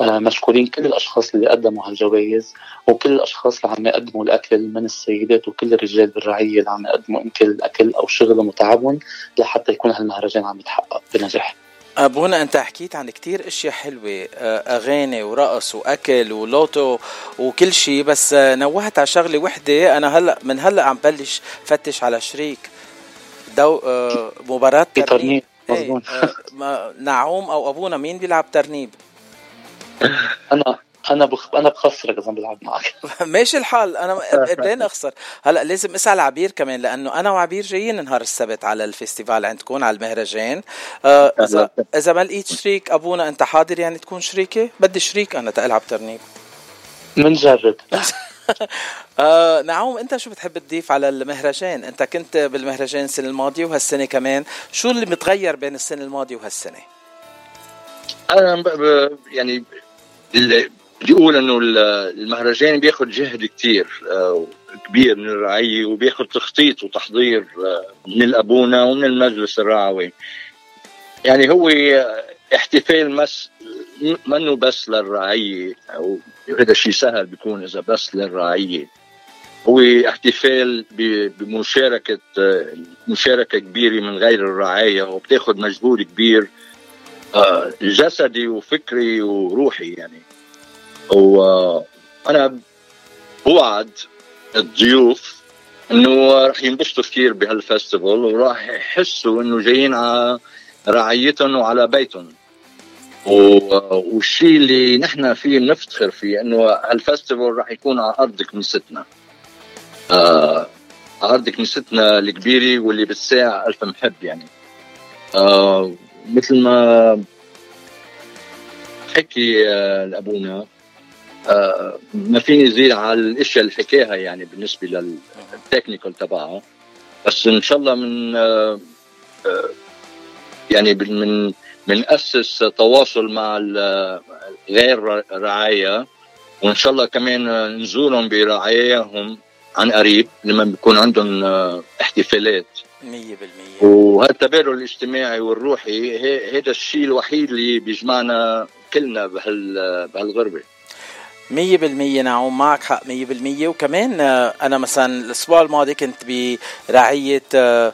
آه، مشكورين كل الأشخاص اللي قدموا هالجوائز وكل الأشخاص اللي عم يقدموا الأكل من السيدات وكل الرجال بالرعية اللي عم يقدموا يمكن الاكل أو شغلهم وتعبهم لحتى يكون هالمهرجان عم يتحقق بنجاح. ابونا أنت حكيت عن كتير أشياء حلوة آه، أغاني ورقص وأكل ولوتو وكل شيء بس آه، نوهت على شغلة وحدة. أنا هلأ من هلأ عم بلش فتش على شريك دو آه، مباراة في ترنيب. إيه نعوم أو أبونا مين بيلعب ترنيب؟ أنا أنا بخ... أنا بخسرك إذا بلعب معك. [laughs] ماشي الحال. أنا [laughs] قدين اخسر هلأ لازم أسأل عبير كمان لأنه أنا وعبير جايين نهار السبت على ال festival عندكم على المهرجان. آه، [laughs] إذا إذا ما لقيت شريك أبونا أنت حاضر يعني تكون شريكي بدي شريك أنا تلعب ترنيب. منجرب. آه نعوم أنت شو بتحب تضيف على المهرجان؟ أنت كنت بالمهرجان السنة الماضية وهالسنة كمان. شو اللي متغير بين السنة الماضية وهالسنة؟ أنا ب... ب... يعني بدي أقول إنه ال- المهرجان بياخذ جهد كتير آه، كبير من الرعيه وبياخذ تخطيط وتحضير آه، من الأبونا ومن المجلس الرعوي. يعني هو احتفال مس منه بس للرعيه أو هذا شيء سهل بيكون إذا بس للرعيه هو احتفال بمشاركة آه، مشاركة كبيرة من غير الرعاية وبتاخذ مجهود كبير جسدي وفكري وروحي يعني. وأنا بوعد الضيوف إنه رح ينبسطوا كثير بهالفestival وراح يحسوا إنه جايين على رعايتهم وعلى بيتهم. والشيء اللي نحن فيه نفتخر فيه إنه هالفestival رح يكون على أرض كنيستنا. آه على أرض كنيستنا الكبيرة واللي بتساع ألف محب يعني. آه مثل ما حكي آه لابونا ما فيني زيد على الأشياء اللي حكاها يعني بالنسبة للتكنيكال تبعها. بس إن شاء الله من آه آه يعني بن- من بنأسس تواصل مع غير رعاية. وإن شاء الله كمان نزورهم برعاياهم عن قريب لما بيكون عندهم آه، احتفالات. 100% وهالتبادل الاجتماعي والروحي هذا الشيء الوحيد اللي بيجمعنا كلنا بهال بهالغربة. مية بالمية نعوم معك حق مية بالمية. وكمان آه، أنا مثلا الأسبوع الماضي كنت برعية آه،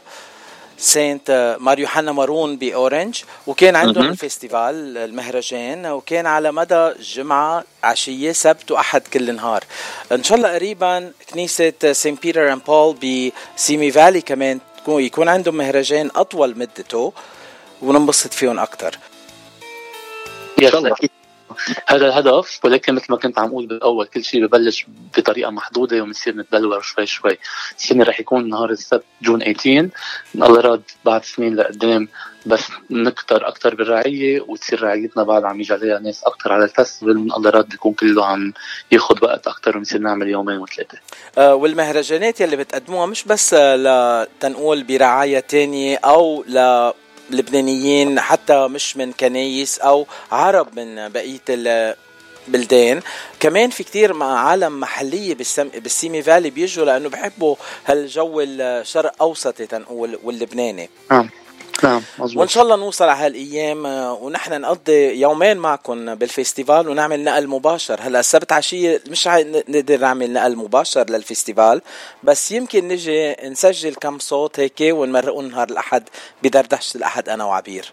Saint آه، مار يوحنا مارون بأورنج وكان عندهم. ال festival المهرجان. وكان على مدى جمعة عشية سبت وأحد كل نهار. إن شاء الله قريبا كنيسة Saint Peter and Paul ب Simi Valley كمان يكون عندهم مهرجان أطول مدته. وننبسط فيهم أكتر. yes أكيد. هذا الهدف ولكن مثل ما كنت عم أقول بالأول كل شيء ببلش بطريقة محدودة وبنصير نتبلور شوي شوي. السنة رح يكون نهار السبت June 18 الله راد بعد سنين لقدام بس نكتر أكثر بالرعية وتصير رعايتنا بعد عم يجي عليها ناس أكثر على ال festival من الله راد بيكون كله عم ياخذ وقت أكثر ونصير نعمل يومين وثلاثة. آه، والمهرجانات يلي بتقدموها مش بس آه، لتنقول برعاية تانية أو للبنانيين حتى مش من كنايس أو عرب من بقية البلدان. كمان في كتير عالم محلية بالسم... بال Simi Valley بيجوا لأنه بحبوا هالجو الشرق أوسطي تنقول واللبناني. نعم نعم وإن مزبوط شاء الله نوصل على هالأيام آه، ونحن نقضي يومين معكم بال festival ونعمل نقل مباشر. هلأ السبت عشية مش نقدر نعمل نقل مباشر لل festival بس يمكن نجي نسجل كم صوت هيك ونمرقهم نهار الأحد بدردشة الأحد أنا وعبير.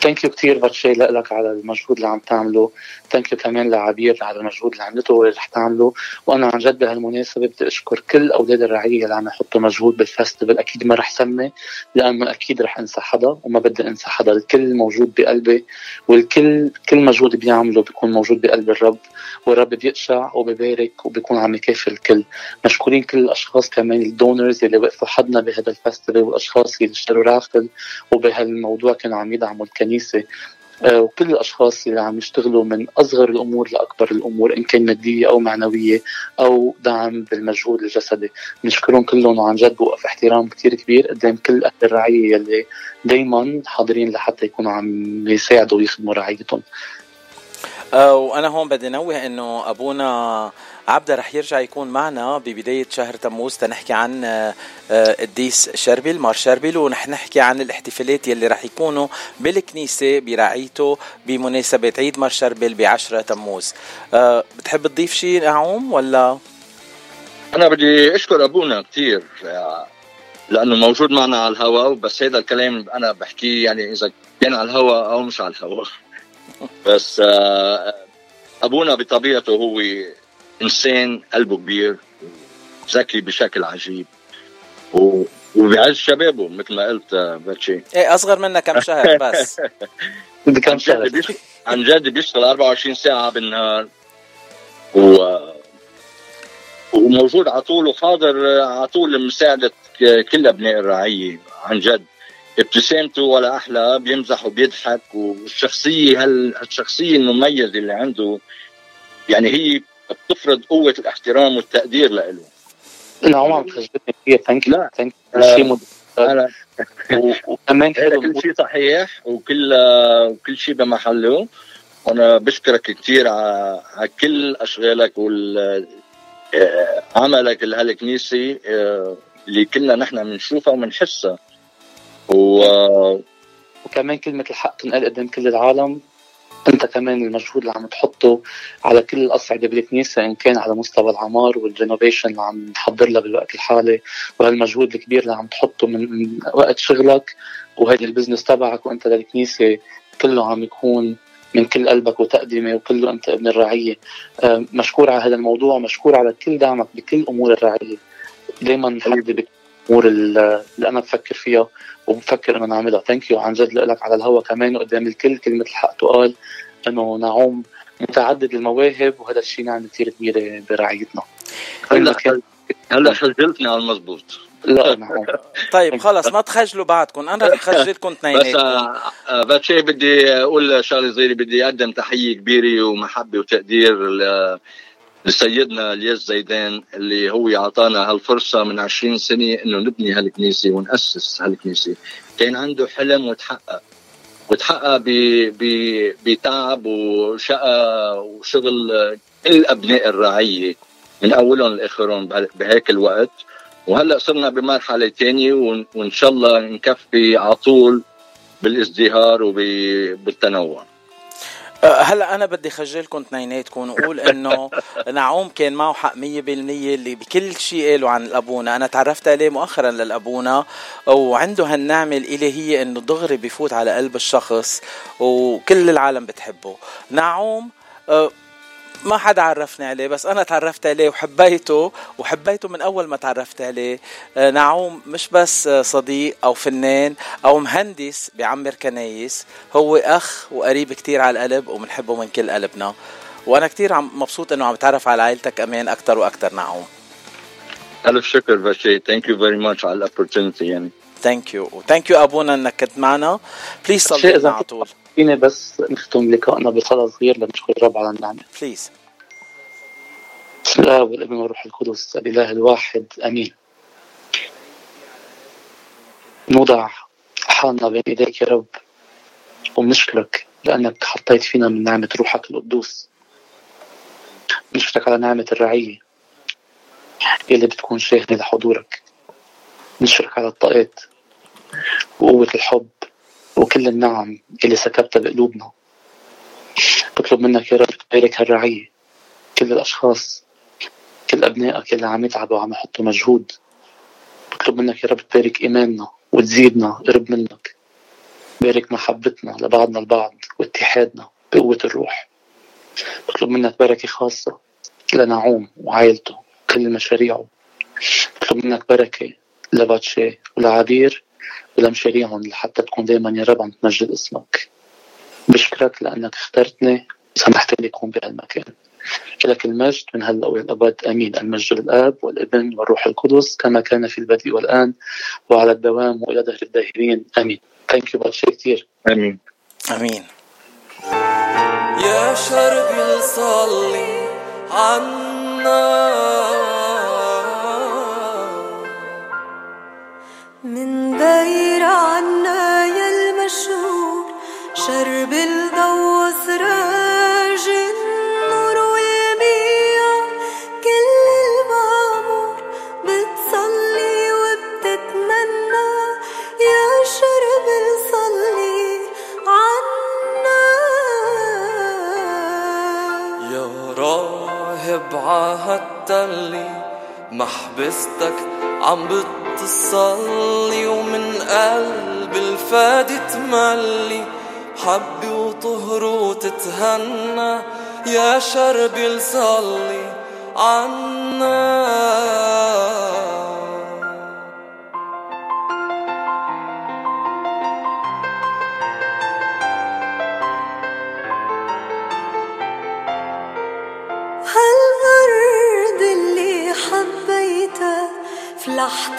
thank you كثير باتشي لك على المجهود اللي عم تعمله. thank you كمان لعبير على المجهود اللي عملته واللي رح تعمله. وأنا عن جد بهالمناسبة بدي أشكر كل أولاد الرعية اللي عم يحطوا مجهود بال festival أكيد ما رح سمي لأنه أكيد رح أنسى حدا وما بدي أنسى حدا الكل موجود بقلبي والكل كل مجهود بيعمله بيكون موجود بقلب الرب. والرب بيقشع وبيبارك وبيكون عم يكافئ الكل. مشكورين كل الأشخاص كمان الدونرز اللي وقفوا حدنا بهذا الفستيفال والأشخاص اللي اشتروا رافل وبهالموضوع كانوا عم يدعموا الكنيسه آه، وكل الأشخاص اللي عم يشتغلوا من أصغر الأمور لأكبر الأمور إن كان مادية أو معنوية أو دعم بالمجهود الجسدي. بنشكرهم كلهم وعن جد بوقف احترام كتير كبير قدام كل أهل الرعيه يلي دايما حاضرين لحتى يكونوا عم يساعدوا ويخدموا رعايتهم. آه، وأنا هون بدي نوه إنه أبونا عبده رح يرجع يكون معنا ببداية شهر تموز. تنحكي عن آه، آه، قديس شربل مار شربل ونح نحكي عن الاحتفالات يلي رح يكونوا بالكنيسة برعايته بمناسبة عيد مار شربل بعشرة تموز. آه، بتحب تضيف شيء نعوم ولا؟ أنا بدي أشكر أبونا كثير لأنه موجود معنا على الهواء بس هذا الكلام أنا بحكيه يعني إذا كان على الهواء أو مش على الهواء. [laughs] بس آه، أبونا بطبيعته هو إنسان قلبه كبير ذكي بشكل عجيب و... وبيعز شبابه مثل ما قلت آه، باتشي. إيه أصغر منا كم شهر [laughs] بس. كم عن شهر؟ جد بيشتغل عن جد بيشتغل 24 ساعة بالنهار و وموجود على طول وحاضر على طول لمساعدة كل أبناء الرعية عن جد. ابتسامته ولا أحلى بيمزح وبيضحك والشخصية هال- هالشخصية المميزة اللي عنده يعني هي بتفرض قوة الاحترام والتقدير له نعم عم تخجلني كثير thank you لا. thank آه. you [laughs] وكمان هذا كل شيء صحيح وكل وكل شيء بمحله وأنا بشكرك كثير على كل أشغالك وال آه، عملك لهالكنيسة آه، اللي كلنا نحن بنشوفها وبنحسها و وكمان كلمة الحق تنقال قدام كل العالم. أنت كمان المجهود اللي عم تحطه على كل الاصعده بالكنيسه ان كان على مستوى العمار والرينوفيشن اللي عم نحضر لها بالوقت الحالي وهالمجهود الكبير اللي عم تحطه من وقت شغلك وهيدي ال business تبعك وأنت للكنيسه كله عم يكون من كل قلبك وتقدمه وكله أنت ابن الرعية. آه، مشكور على هذا الموضوع مشكور على كل دعمك بكل أمور الرعية. دائما حدي بالامور اللي أنا بفكر فيها وبفكر إنه نعملها. thank you عن جد لك على الهوا كمان وقدام الكل. كلمة الحق تقال إنه نعوم متعدد المواهب وهذا الشيء نعمة كثير كبيرة برعايتنا. هلا هلا خجلتني على المضبوط لا نعوم [laughs] طيب خلص ما تخجلوا بعضكم أنا رح خجلكم [laughs] بس اثنيناتكم آه، آه، باتشي بدي أقول شغله صغيره بدي أقدم تحية كبيرة ومحبة وتقدير ل- لسيدنا الياس زيدان اللي هو أعطانا هالفرصة من 20 سنة إنه نبني هالكنيسة ونأسس هالكنيسة. كان عنده حلم وتحقق. وتحقق ب- ب- بتعب وشقى وشغل كل أبناء الرعية من أولهم لآخرهم بهيك الوقت. وهلأ صرنا بمرحلة ثانية وإن شاء الله نكفي على طول بالازدهار وبالتنوع هلا أنا بدي خجلكم اثنيناتكم واقول إنه [laughs] نعوم كان معه حق 100% اللي بكل شيء قاله عن الأبونا. أنا تعرفت عليه مؤخرا للأبونا وعنده هالنعمة الإلهية إنه دغري بفوت على قلب الشخص وكل العالم بتحبه. نعوم أه، ما حدا عرفني عليه بس أنا تعرفت عليه وحبيته وحبيته من أول ما تعرفت عليه. آه، نعوم مش بس صديق أو فنان أو مهندس بعمر كنايس هو أخ وقريب كتير على القلب وبنحبه من كل قلبنا. وأنا كتير عم مبسوط إنه عم تعرف على عائلتك أمان أكتر وأكتر نعوم. ألف شكر باتشي thank you very much على ال opportunity يعني. thank you و thank you أبونا إنك كنت معنا. please صلي على طول. فيني بس نختم لقائنا بصلاة صغير لنشكر الرب على النعمة please بسم الله والابن والروح القدس الإله الواحد أمين. نوضع حالنا بين إيديك يا رب وبنشكرك لأنك حطيت فينا من نعمة روحك القدوس. بنشكرك على نعمة الرعية يلي بتكون شاهدة لحضورك. بنشكرك على الطاقات وقوة الحب وكل النعم اللي سكبتها بقلوبنا. بطلب منك يا رب تبارك هالرعية كل الأشخاص كل أبنائك اللي عم يتعبوا وعم يحطوا مجهود. بطلب منك يا رب تبارك إيماننا وتزيدنا قرب منك. بارك محبتنا لبعضنا البعض واتحادنا بقوة الروح. بطلب منك بركة خاصة لنعوم وعائلته كل مشاريعه. بطلب منك بركة لباتشي ولعبير ولمشاريعهم لحتى تكون دايما يا رب عم تمجد اسمك. بشكرك لأنك اخترتني وسمحت لي أكون بهالمكان. لك المجد من هلا والابد آمين. المجد للآب والابن والروح القدس كما كان في البدء والآن وعلى الدوام وإلى دهر الداهرين. آمين. thank you باتشي كثير آمين. آمين. يا شرقي صلي عنا. من داير عنا يا المشهور شرب الضو سراج النور والمياه كل المامور بتصلي وبتتمنى يا شرب صلي عنا. يا راهب عهدتلي محبستك عم بتصلي ومن قلب الفادي تملي. حبي وطهر وتتهنى يا شربي لصلي. عنا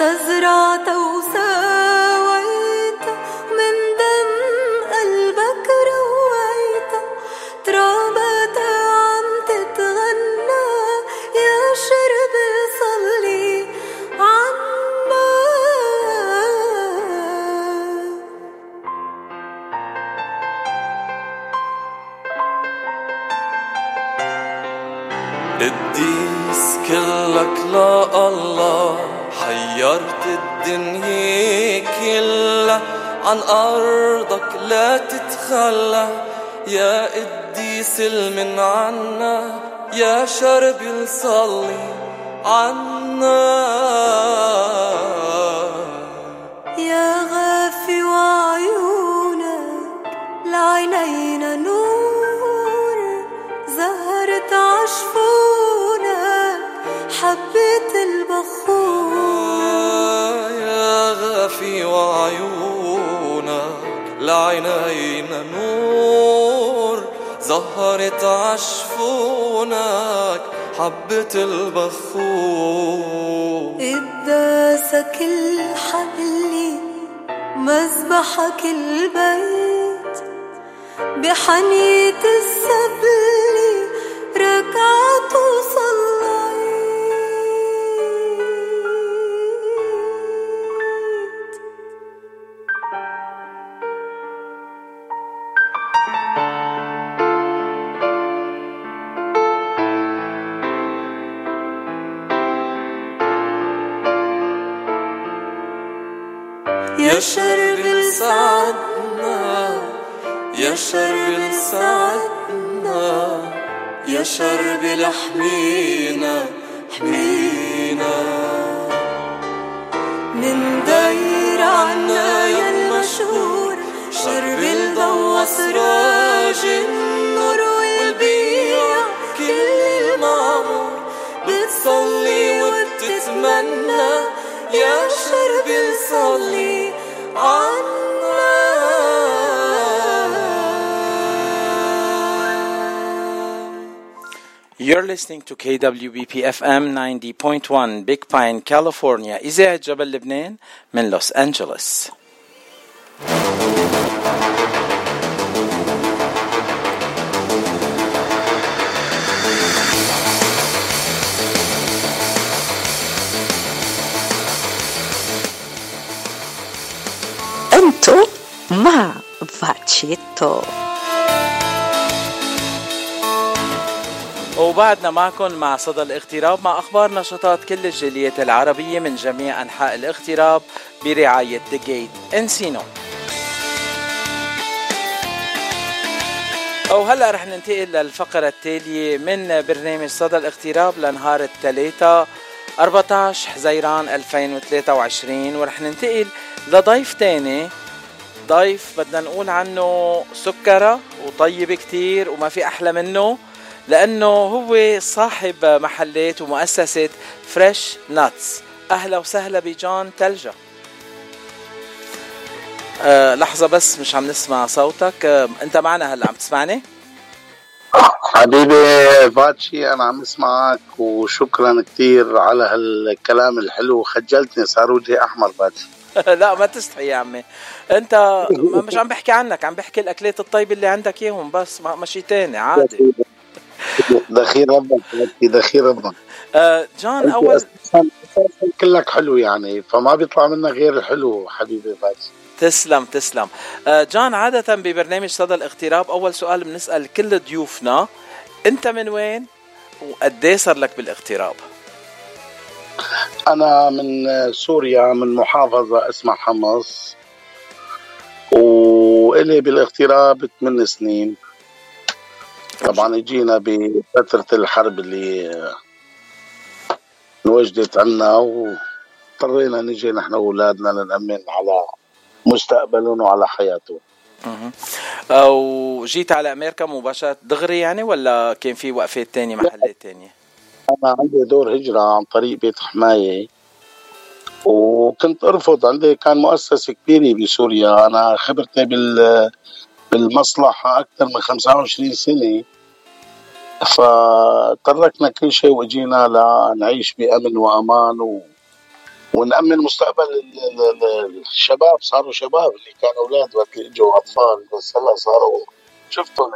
فلحت زرعتها عن أرضك لا تتخلى. يا قديس المن عنا يا شرب الصلي عنا. يا غافي وعيونك لعينينا نور. زهرة عشفونك حبة البخور. يا غافي وعيونك لعينينا نور زهرت عشفونك حبة البخور. قداسك الحقلي مذبحك البيت. بحنية السبلي يا شرب لحمينا حمينا. من داير عنا يا المشهور شرب الضوء سراج You're listening to KWBP FM 90.1 Big Pine, California. إذاعة جبل لبنان من لوس أنجلوس. انتو مع فاتشيتو وبعدنا معكم مع صدى الاغتراب مع أخبار نشاطات كل الجاليات العربية من جميع أنحاء الاغتراب برعاية ذا جيت انسينو. وهلا رح ننتقل للفقرة التالية من برنامج صدى الاغتراب لنهار الثلاثاء 14 حزيران 2023 ورح ننتقل لضيف تاني. ضيف بدنا نقول عنه سكرة وطيب كتير وما في أحلى منه. لأنه هو صاحب محلات ومؤسسة فريش ناتس أهلا وسهلا بجون تلجة أه لحظة بس مش عم نسمع صوتك. أه أنت معنا هلا عم تسمعني؟ حبيبي فاتشي أنا عم اسمعك وشكرا كثير على هالكلام الحلو. خجلتني صار وجهي أحمر فاتشي. [laughs] لا ما تستحي يا عمي. أنت مش عم بحكي عنك عم بحكي الأكلات الطيبة اللي عندك إياهم بس ما شيء تاني عادي. [laughs] دخيل ربك دخيل ربك. آه جون أنت اول كلك حلو يعني فما بيطلع منك غير الحلو حبيبي فاتشي تسلم تسلم. آه جون عادة ببرنامج صدى الاغتراب أول سؤال بنسأل كل ضيوفنا أنت من وين؟ وقديه صار لك بالاغتراب؟ أنا من سوريا من محافظة اسمها حمص. والي بالاغتراب 8 سنين. طبعا اجينا بفترة الحرب اللي انوجدت عنا واضطرينا نجي نحن وأولادنا لنأمن على مستقبلهم وعلى حياتهم مهم. وجيت على أمريكا مباشرة دغري يعني ولا كان في وقفات تانية محلات تانية؟ أنا عندي دور هجرة عن طريق بيت حماية وكنت أرفض عندي كان مؤسسه كبيره بسوريا أنا خبرتي بال بالمصلحة أكثر من 25 سنة. فتركنا كل شيء واجينا لنعيش بأمن وأمان و... ونأمن مستقبل ال- ال- ال- الشباب. صاروا شباب اللي كانوا أولاد وقت اللي إجوا أطفال بس هلا صاروا شفتهم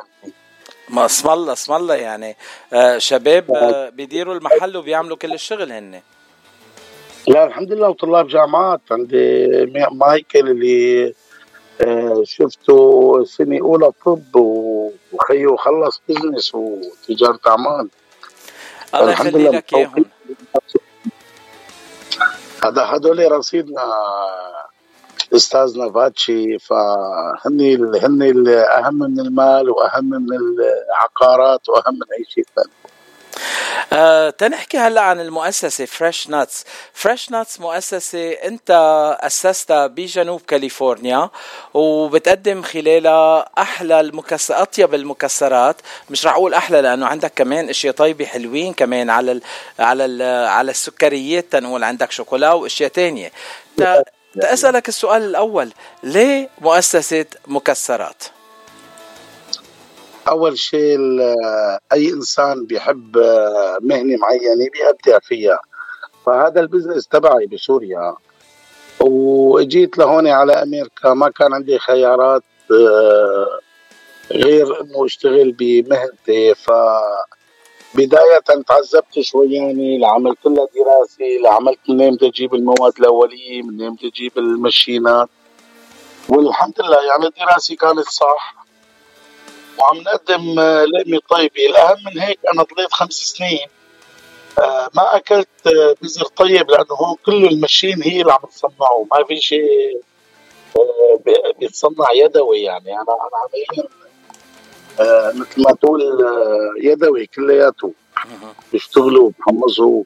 ما اسم الله اسم الله يعني. آه شباب آه بيديروا المحل وبيعملوا كل الشغل هن. لا الحمد لله وطلاب جامعات. عندي مايكل اللي آه، شفته سنة أولى طب و- وخيه خلص بزنس وتجارة أعمال. الله الحمد يخلي لله لك اياهم هذا هدول رصيدنا استاذنا باتشي فهن هن أهم من المال وأهم من العقارات وأهم من أي شيء ثاني. آه تنحكي هلا عن المؤسسة Fresh Nuts Fresh Nuts مؤسسة انت أسستها بجنوب كاليفورنيا وبتقدم خلالها أحلى المكس أطيب المكسرات. مش رح أقول أحلى لأنه عندك كمان إشياء طيبة حلوين كمان على ال على ال على السكريات تنقول عندك شوكولا وإشياء تانية. تا- تأسألك السؤال الأول ليه مؤسسة مكسرات؟ أول شيء أي إنسان بيحب آه، مهنة معينة بيبدع فيها. فهذا البزنس تبعي بسوريا. وإجيت لهون على أمريكا ما كان عندي خيارات آه، غير إنه أشتغل بمهنتي. ف بداية تعذبت شوي يعني لعملت لها دراسة لعملت منين أجيب المواد الأولية منين أجيب المشينات. والحمد لله يعني الدراسة كانت صح. وعم نقدم آه، لقمة طيبة. الأهم من هيك أنا ضليت خمس سنين. آه، ما أكلت آه، بزر طيب لأنه هون كله المشين هي اللي عم تصنعه ما في شيء بي- بيتصنع يدوي يعني. أنا أنا عمليا مثل ما تقول يدوي كلياته. بيشتغلوا بحمصوا.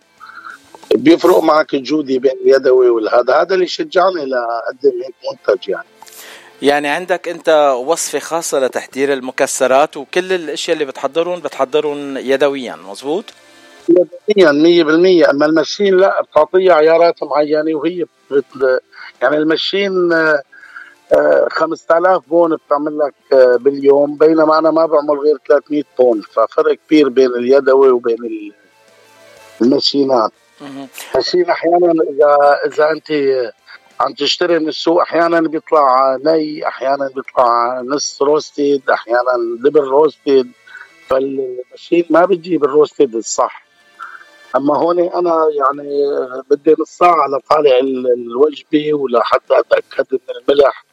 بيفرق معك الجودة بين اليدوي والهذا. هذا اللي شجعني لأقدم هيك منتج يعني. يعني عندك انت وصفة خاصة لتحضير المكسرات وكل الأشياء اللي بتحضرون بتحضرون يدويا مزبوط؟ يدويا 100% أما المشين لا بتعطيها عيارات معينة وهي بت... يعني المشين آه، آه، 5000 pound بتعمل لك آه، باليوم بينما أنا ما بعمل غير 300 pound. ففرق كبير بين اليدوي وبين ال- ال machine ات. ال machine أحيانا اذا إذا أنت عم تشتري من السوق أحيانا بيطلع ني أحيانا بيطلع نص roasted أحيانا double roasted فال machine ما بتجيب ال roasted الصح. أما هون أنا يعني بدي نص ساعة لطالع ال- الوجبة ولحتى أتأكد من الملح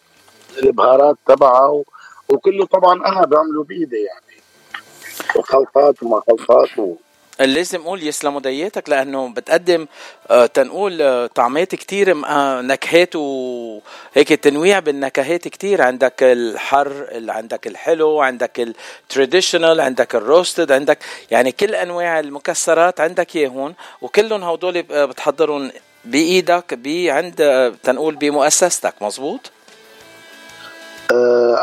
البهارات تبعها و- وكله طبعا أنا بعمله بإيدي يعني. وخلطات وما خلطات و... لازم أقول يسلموا دياتك لأنه بتقدم آه، تنقول آه، طعمات كتير آه، نكهات وهيك تنويع بالنكهات كتير. عندك الحر ال- عندك الحلو عندك التراديشنال عندك الروستد عندك يعني كل أنواع المكسرات عندك هون وكلهم هدول بتحضرهم بإيدك عند تنقول بمؤسستك. مزبوط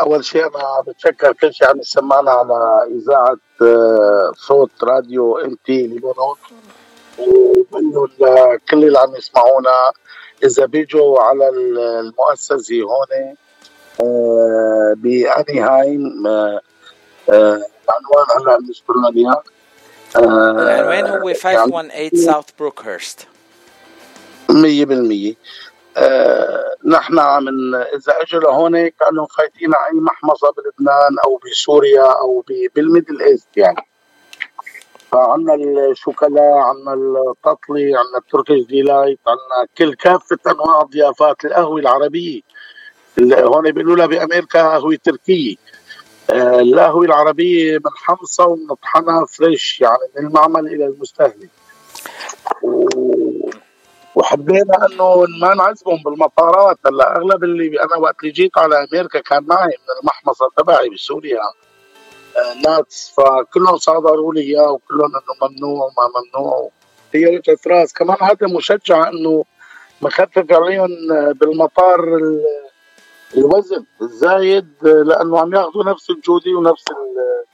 أول شيء أنا بتشكر كل شيء عم يسمعنا على إذاعة آه، صوت راديو إم تي لبنان. وبقول لهم لكل اللي عم يسمعونا إذا بيجوا على ال- المؤسسة هون آه، بانيهايم آه، آه، العنوان هلا بنذكر لنا إياه. العنوان هو 518 South Brookhurst 100% آه نحن من إذا إجوا لهون كانوا فايتين على اي محمصة بلبنان أو بسوريا أو بال Middle East يعني. فعنا الشوكولا عنا التطلي عنا ال Turkish delight عنا كل كافة أنواع الضيافات القهوة العربية. اللي هون بيقولوا لها بأمريكا قهوة تركية. آه القهوة العربية بنحمصها وبنطحنها فريش يعني من المعمل إلى المستهلك. وحبينا إنه ما نعذبهم بالمطارات. هلأ أغلب اللي أنا وقت اللي جيت على أمريكا كان معي من المحمصه تبعي بسوريا. آه، ناتس. فكلهم صادروا لي إياه وكلهم إنه ممنوع وما ممنوع. هي وجهه راس كمان هذا مشجع إنه مخفف عليهم بالمطار ال- الوزن الزايد لأنه عم ياخذوا نفس الجودي ونفس ال-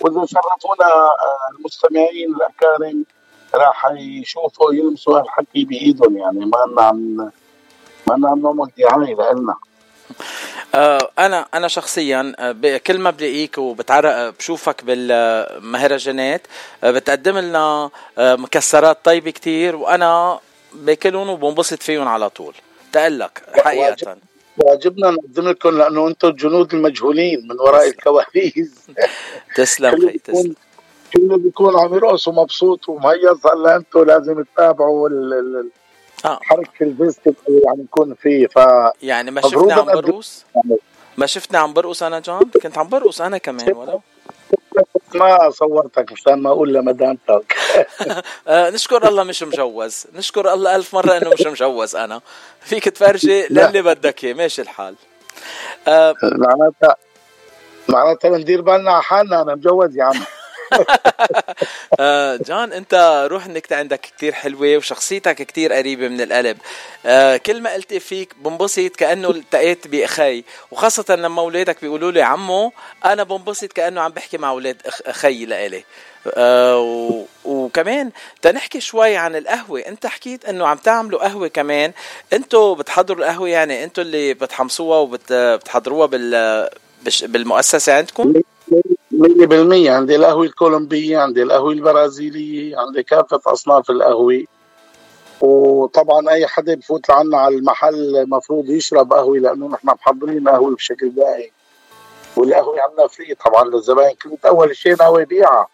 وإذا شرفونا آه، المستمعين الأكارم. راح يشوفوا يلمسوا هالحكي بإيدهم يعني ما لنا عم ما لنا عم نعمل دعايه لنا آه، أنا أنا شخصيا آه، كل ما بلاقيك وبتعرق آه، بشوفك بالمهرجانات بتقدم لنا مكسرات طيبة كتير وأنا باكلهم وبنبسط فيهم على طول. تقلك حقيقه. واجبنا نقدم لكم لأنه أنتم الجنود المجهولين من وراء الكواليس. [laughs] تسلم خي تسلم. كله بيكون عم يرقص ومبسوط ومهيص. هلا أنتم لازم تتابعوا ال- ال- ال- آه. حركة ال festival اللي عم نكون فيه. ف يعني ما شفتني عم برقص؟ ما شفتني عم برقص أنا جون كنت عم برقص أنا كمان ولو ما صورتك مشان ما أقول لمدامتك. [laughs] آه نشكر الله مش مجوز. نشكر الله ألف مرة إنه مش مجوز أنا. فيك تفرجي للي بدك إياه. ماشي الحال. آه معناتها معناتها بندير بالنا على حالنا. أنا مجوز يا عم. [laughs] آه جان انت روح النكتة عندك كتير حلوة وشخصيتك كتير قريبة من القلب. آه كل ما قلت فيك بنبسط كأنه التقيت بأخي. وخاصة لما أولادك بيقولوا لي عمو أنا بنبسط كأنه عم بحكي مع أولاد أخ- أخي لإلي. آه. وكمان تنحكي شوي عن القهوة. انت حكيت إنه عم تعملوا قهوة كمان. أنتوا بتحضروا القهوة يعني أنتوا اللي بتحمصوها وبتحضروها بال بالمؤسسة عندكم؟ 100% عندي القهوة الكولومبية عندي القهوة البرازيلية عندي كافة أصناف القهوة. وطبعا أي حدا بفوت لعنا على المحل مفروض يشرب قهوة لأنه نحن محضرين قهوة بشكل دائم. والقهوة عندنا فري طبعا للزباين. كنت أول شيء ناوي بيعها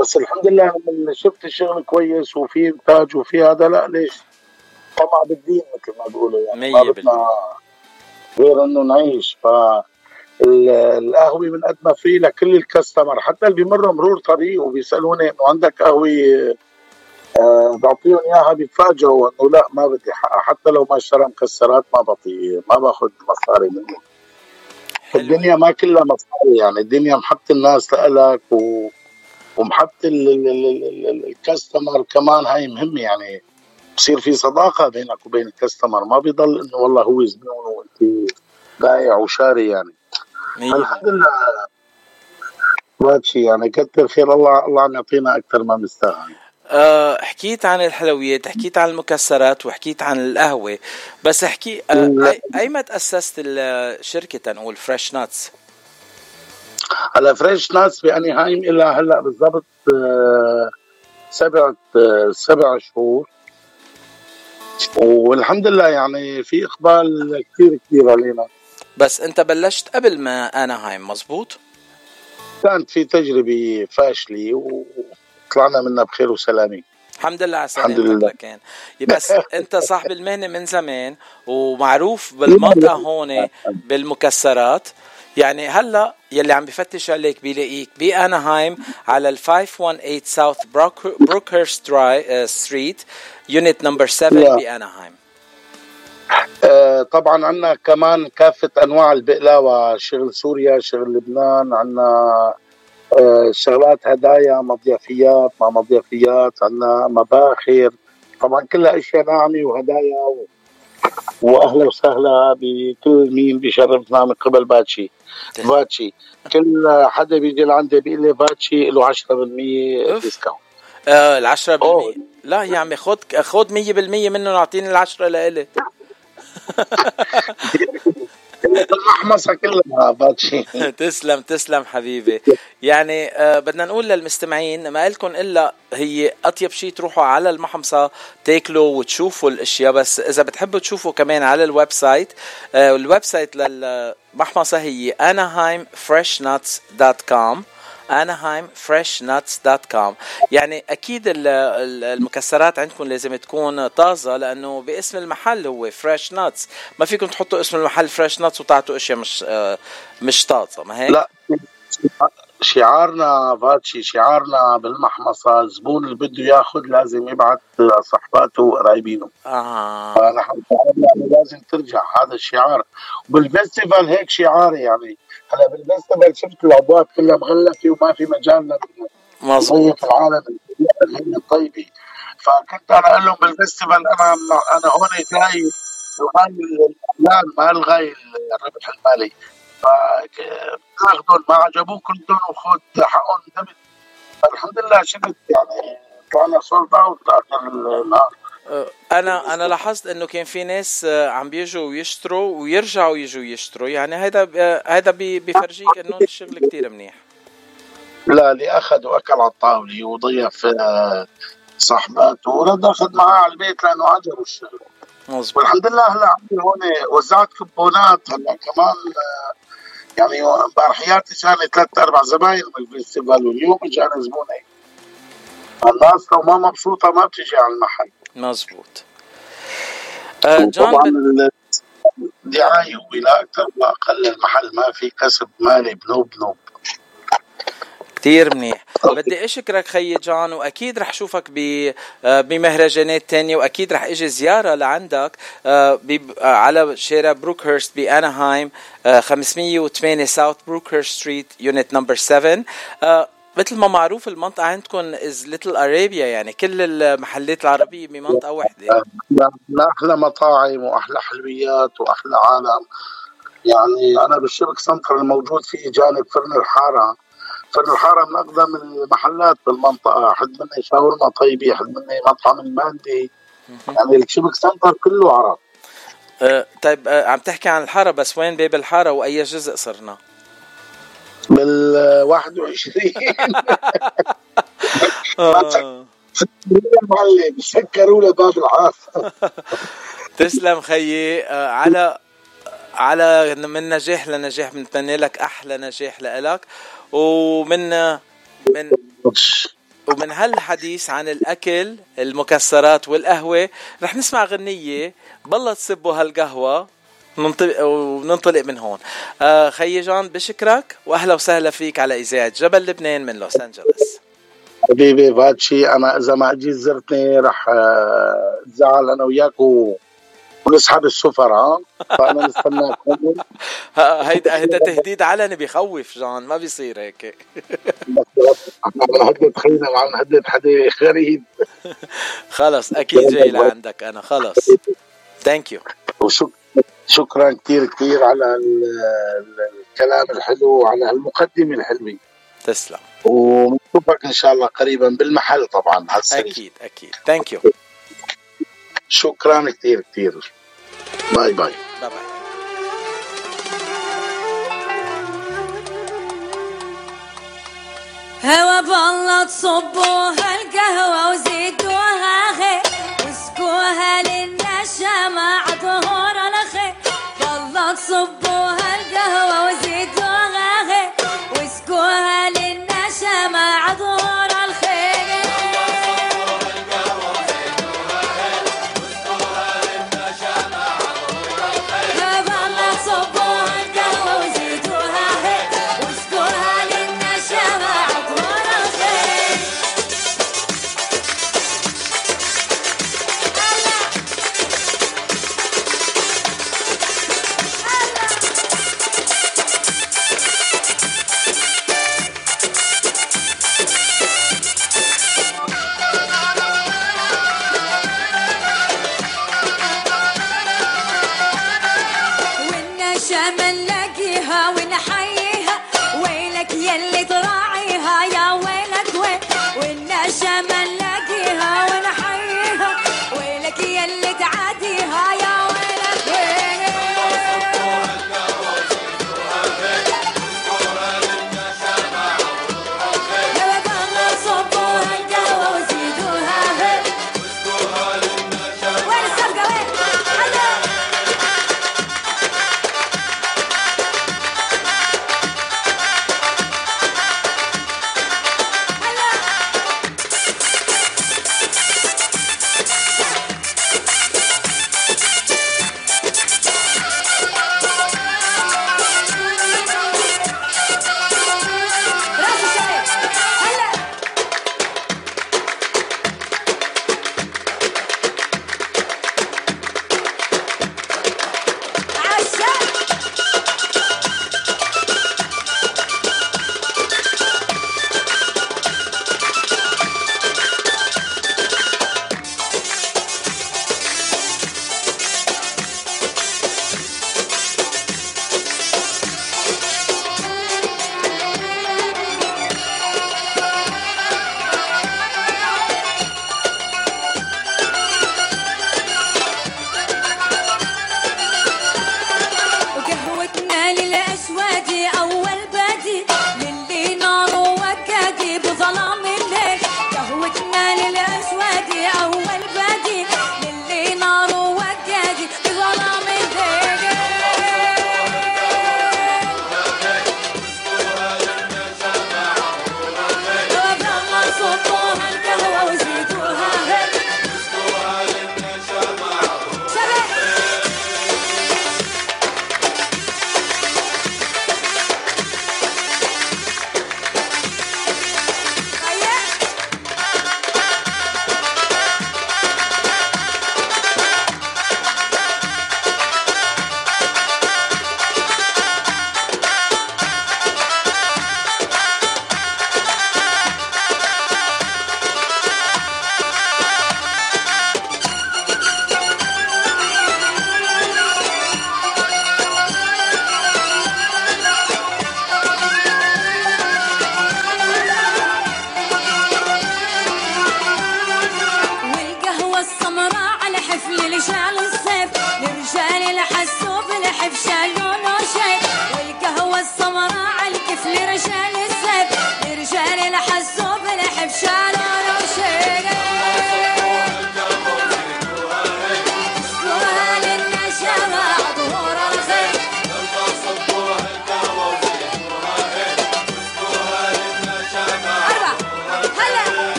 بس الحمد لله لما شفت الشغل كويس وفي إنتاج وفي هذا. لا ليش؟ طمع بالدين مثل ما بيقولوا يعني. ما بدنا غير إنه نعيش. ف القهوة من قد ما في لكل الكاستمر. حتى اللي بيمروا مرور طريق وبيسالوني إنه عندك قهوة آه بعطيهم إياها بيتفاجئوا إنه لا ما بدي حقها حتى لو ما اشترى مكسرات ما بعطيه ما باخذ مصاري منه. الدنيا ما كلها مصاري يعني الدنيا محط الناس لك و... ومحط ال- ال- ال- ال- ال- الكاستمر كمان هاي مهمة يعني. بصير في صداقة بينك وبين الكاستمر ما بيضل إنه والله هو زبون وانت بايع وشاري يعني. الحمد لله. ماشي يعني كتر خير. الله الله عم يعطينا أكثر ما بنستاهل آه، حكيت عن الحلويات حكيت عن المكسرات وحكيت عن القهوة. بس احكي آه، أي, ما تأسست الشركة تنقول Fresh Nuts هلا Fresh Nuts بأناهايم إلى هلأ بالضبط آه، سبع آه، سبع شهور. والحمد لله يعني في إقبال كثير كثير علينا. بس انت بلشت قبل ما أناهايم مزبوط كانت في تجربة فاشلة وطلعنا منها بخير وسلامة. الحمد لله على الحمد سلامتك لله. لكان بس [laughs] انت صاحب المهنة من زمان ومعروف بالمنطقة هون بالمكسرات. يعني هلا يلي عم بفتش عليك بيلاقيك بأناهايم على ال 518 South Brookhurst Street unit number 7 Yeah. آه، طبعا عندنا كمان كافة أنواع البقلاوة شغل سوريا شغل لبنان عندنا آه، شغلات هدايا مضيافيات مع مضيافيات عندنا مباخر. طبعا كلها أشياء ناعمة وهدايا و... وأهلا وسهلا بكل مين بيشرفنا من قبل باتشي باتشي كل حدا بيجي لعندي بيقول لي باتشي له 10% discount آه ال 10% لا يا عمي خد خد 100% منه نعطيني ال 10 لإلي. المحمصة كلها باتشي تسلم تسلم حبيبي. يعني آه بدنا نقول للمستمعين ما لكم إلا هي أطيب شيء تروحوا على المحمصة تاكلوا وتشوفوا الأشياء. بس إذا بتحبوا تشوفوا كمان على ال website آه ال website للمحمصة هي anaheimfreshnuts.com anaheimfreshnuts.com يعني أكيد ال- ال- المكسرات عندكم لازم تكون طازة لأنه باسم المحل هو Fresh Nuts ما فيكم تحطوا اسم المحل Fresh Nuts وتعطوا أشياء مش آه، مش طازة ما هيك؟ لا. شعارنا باتشي شعارنا بالمحمصة الزبون اللي بده ياخذ لازم يبعث لصحباته وقرايبينه. آه. فنحن لازم ترجع هذا الشعار. بال festival هيك شعاري يعني. هلا بال festival شفت الأبواب كلها مغلفه وما في مجال مظبوط. العالم. الطيبه فكنت أنا أقول لهم بال festival أنا أنا هون جاي لغاية الاعلان ما لغاية الربح المالي. فاخذهم ما عجبوكم دوبل وخذ حقهم. double فالحمد لله شفت يعني كان sold out اخر النهار أنا أنا لاحظت إنه كان في ناس آه، عم بيجوا ويشتروا ويرجعوا يجوا يشتروا. يعني هذا هذا بيفرجيك إنه الشغل كتير منيح. لا اللي أخذ وأكل على الطاولة وضيف صاحباته ورد أخذ معاه على البيت لأنه عجبه الشغل. مظبوط. والحمد لله هلا عندي هون وزعت كبونات هلا كمان يعني مبارح يعني كان ثلاث أربع زباين بال festival واليوم اجانا زبونه الناس لو ما مبسوطة ما بتجي على المحل. مزبوط آه جون دعاية ولا أكثر ولا أقل المحل ما في كسب مالي بنوب نوب. كتير منيح. بدي أشكرك خيي جان وأكيد رح شوفك آه، بمهرجانات تانية وأكيد رح إجي زيارة لعندك على شارع بروكهرست بأناهايم 508 South Brookhurst Street unit number 7 مثل ما معروف المنطقة عندكم as Little Arabia يعني كل المحلات العربية بمنطقة واحدة. أحلى مطاعم وأحلى حلويات وأحلى عالم. يعني أنا بال shopping center الموجود فيه جانب فرن الحارة. فرن الحارة من أقدم المحلات بالمنطقة. حد مني شاورما طيبة حد مني مطعم المندي يعني ال shopping center كله عرب. أه طيب أه عم تحكي عن الحارة بس وين باب الحارة وأي جزء صرنا؟ بال 21 آه. معلم سكروا له باب العاف تسلم خيي آه، على على من نجاح لنجاح بنتمنى لك أحلى نجاح لك ومن من ومن هالحديث عن الأكل المكسرات والقهوة رح نسمع غنية بالله تصبوا هالقهوة ننطلق وننطلق من هون. آه خيي جان بشكرك وأهلا وسهلا فيك على إذاعة جبل لبنان من لوس أنجلوس. حبيبي باتشي أنا إذا ما اجيت زرتني رح اتزعل آه، أنا وياك و... ونسحب السفر ها؟ فأنا مستناك. [laughs] هيدا هيدا تهديد علني بخوف جان ما بيصير هيك. [laughs] هدد خينا وعم هدد حدا غريب. [laughs] خلص أكيد جاي لعندك أنا خلص. ثانك يو وشكرا شكرا كثير كثير على الكلام الحلو وعلى المقدمة الحلوة تسلم. ونشوفك إن شاء الله قريبا بالمحل طبعا أكيد أكيد. thank you شكرا كثير كثير. باي باي. باي باي هوا بالله صبوا هالقهوة وزيدوها غير واسقوها للنشامى عظهور الخيل بالله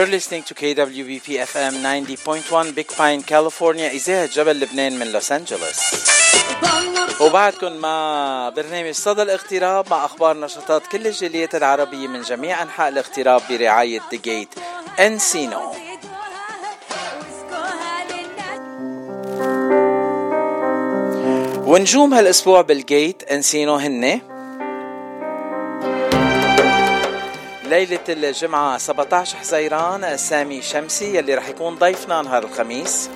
You're listening to KWBP FM 90.1 Big Pine, California. إذاعة جبل لبنان من لوس أنجلوس وبعدكم مع برنامج صدى الاغتراب مع أخبار نشاطات كل الجاليات العربية من جميع أنحاء الاغتراب برعاية The Gate Encino ونجوم هالأسبوع بال Gate Encino هن ليلة الجمعة 17 حزيران سامي شمسي يلي رح يكون ضيفنا نهار الخميس.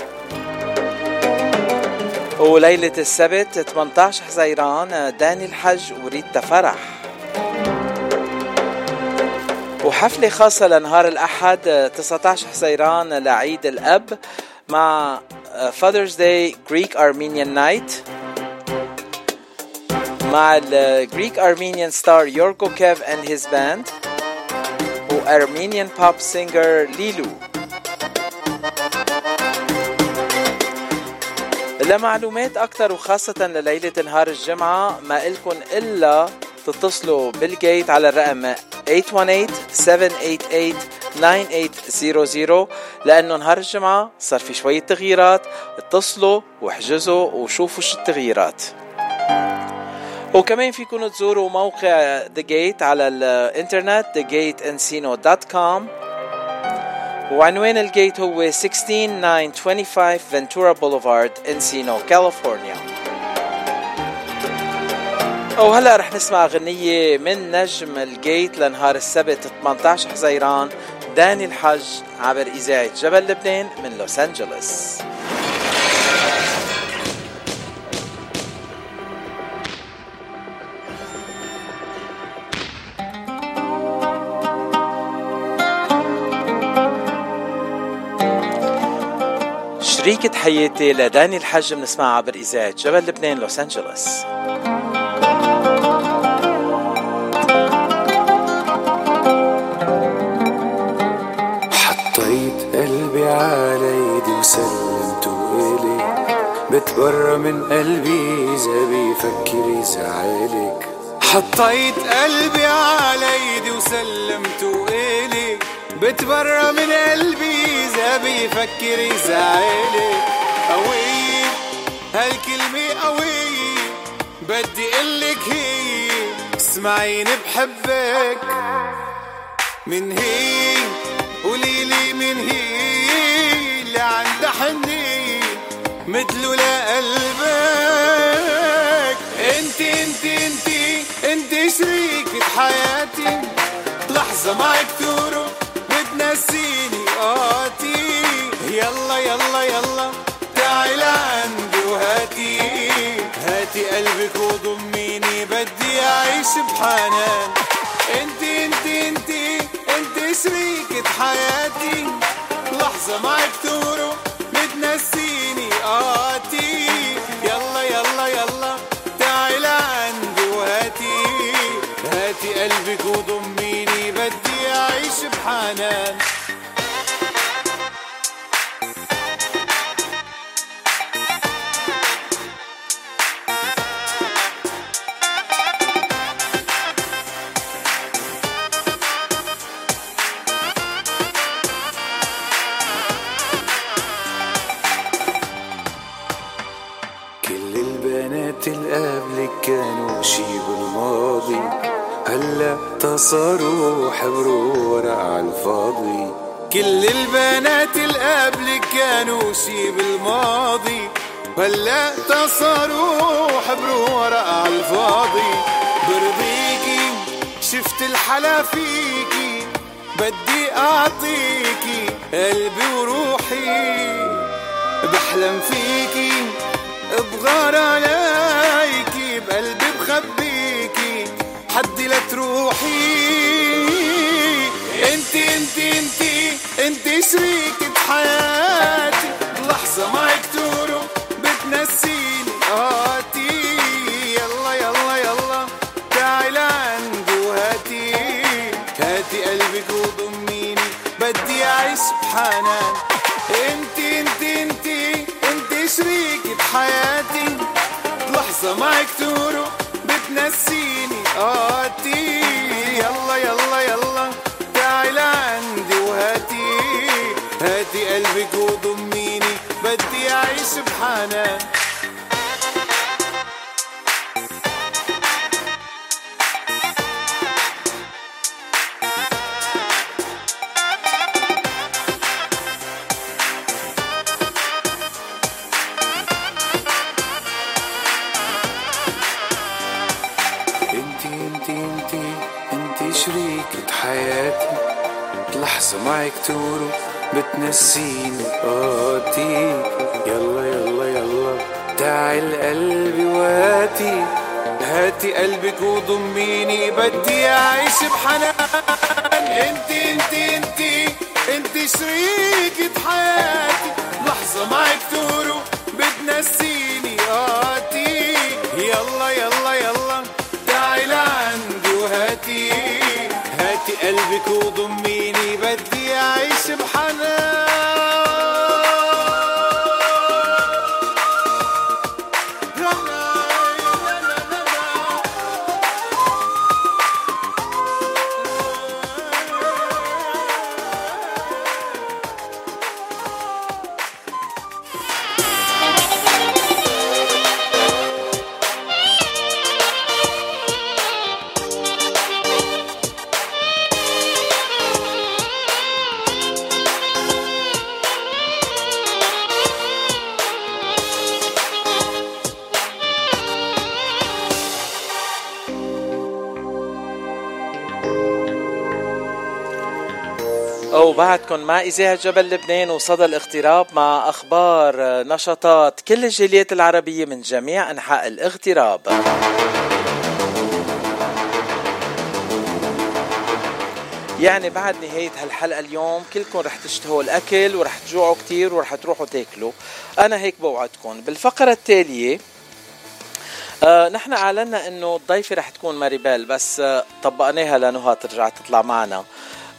وليلة السبت 18 حزيران داني الحج وريتا فرح وحفلة خاصة لنهار الأحد 19 حزيران لعيد الأب مع Father's Day Greek Armenian Night. مع Greek Armenian star Yorgo Kev and his band. و Armenian pop singer Lilu. لمعلومات أكثر وخاصة لليلة نهار الجمعة ما إلكن إلا تتصلوا بالجيت على الرقم 9800 لأنه نهار الجمعة صار في شوية تغييرات. اتصلوا واحجزوا وشوفوا شو التغييرات. وكمان فيكم تزوروا موقع The Gate على الإنترنت thegateencino.com وعنوان ال Gate هو 16925 Ventura Boulevard Encino California وهلا رح نسمع غنية من نجم ال Gate لنهار السبت 18 حزيران داني الحج عبر إذاعة جبل لبنان من لوس أنجلوس. شريكة حياتي لداني الحج بنسمعها عبر إذاعة جبل لبنان لوس أنجلوس. حطيت قلبي على إيدي وسلمته إلي بتبرى من قلبي إذا بيفكر يزعلك. حطيت قلبي على إيدي وسلمته إلي بتبرى من قلبي إذا بيفكر يزعلك قوية هالكلمة قوية بدي قلك هي. اسمعيني بحبك. من هي؟ قوليلي من هي. اللي عندها حنية مثله لقلبك. انت انت انت انت شريكة حياتي. لحظة معك تروح بتنسيني قاتي يلا يلا يلا. تعي لعندي وهاتي. هاتي قلبك وضميني بدي أعيش بحنان. أنت أنت أنت أنت شريكة حياتي. لحظة معك تروح بتنسيني قاتي يلا يلا يلا. تعي لعندي وهاتي. هاتي قلبك وضميني اعيش بحنان البنات اللي قبلك كانوا شي بالماضي هلا تصاروا حبروا الفاضي. كل البنات اللي قبلك كانوا شي بالماضي هلا تصاروا حبروا ورق الفاضي. برضيكي شفت الحلا فيكي بدي اعطيكي قلبي وروحي. بحلم فيكي بغار عليكي بقلبي بخبيكي حدي لا تروحي انت انت انت انت شريكة حياتي. لحظة معك تروح بتنسيني. قاتي يلا يلا يلا. تعي لعندي وهاتي. هاتي قلبك وضميني بدي أعيش بحنان. انت انت انت انت شريكة حياتي. لحظة معك تروح تروح بتنسيني. قاتي يلا يلا يلا. تعي لقلبي وهاتي. هاتي قلبك وضميني بدي أعيش بحنان. انتي انتي انتي انتي شريكة حياتي. لحظة معك تروح بتنسيني. قاتي يلا يلا يلا. قلبك وضميني بدي أعيش مع إذاعة جبل لبنان وصدى الاغتراب مع أخبار نشاطات كل الجاليات العربية من جميع أنحاء الاغتراب. يعني بعد نهاية هالحلقة اليوم كلكم رح تشتهوا الأكل ورح تجوعوا كتير ورح تروحوا تاكلوا. أنا هيك بوعدكم. بالفقرة التالية آه نحن أعلنا إنه الضيفة رح تكون ماريبيل بس آه طبقناها لنهى ترجع تطلع معنا.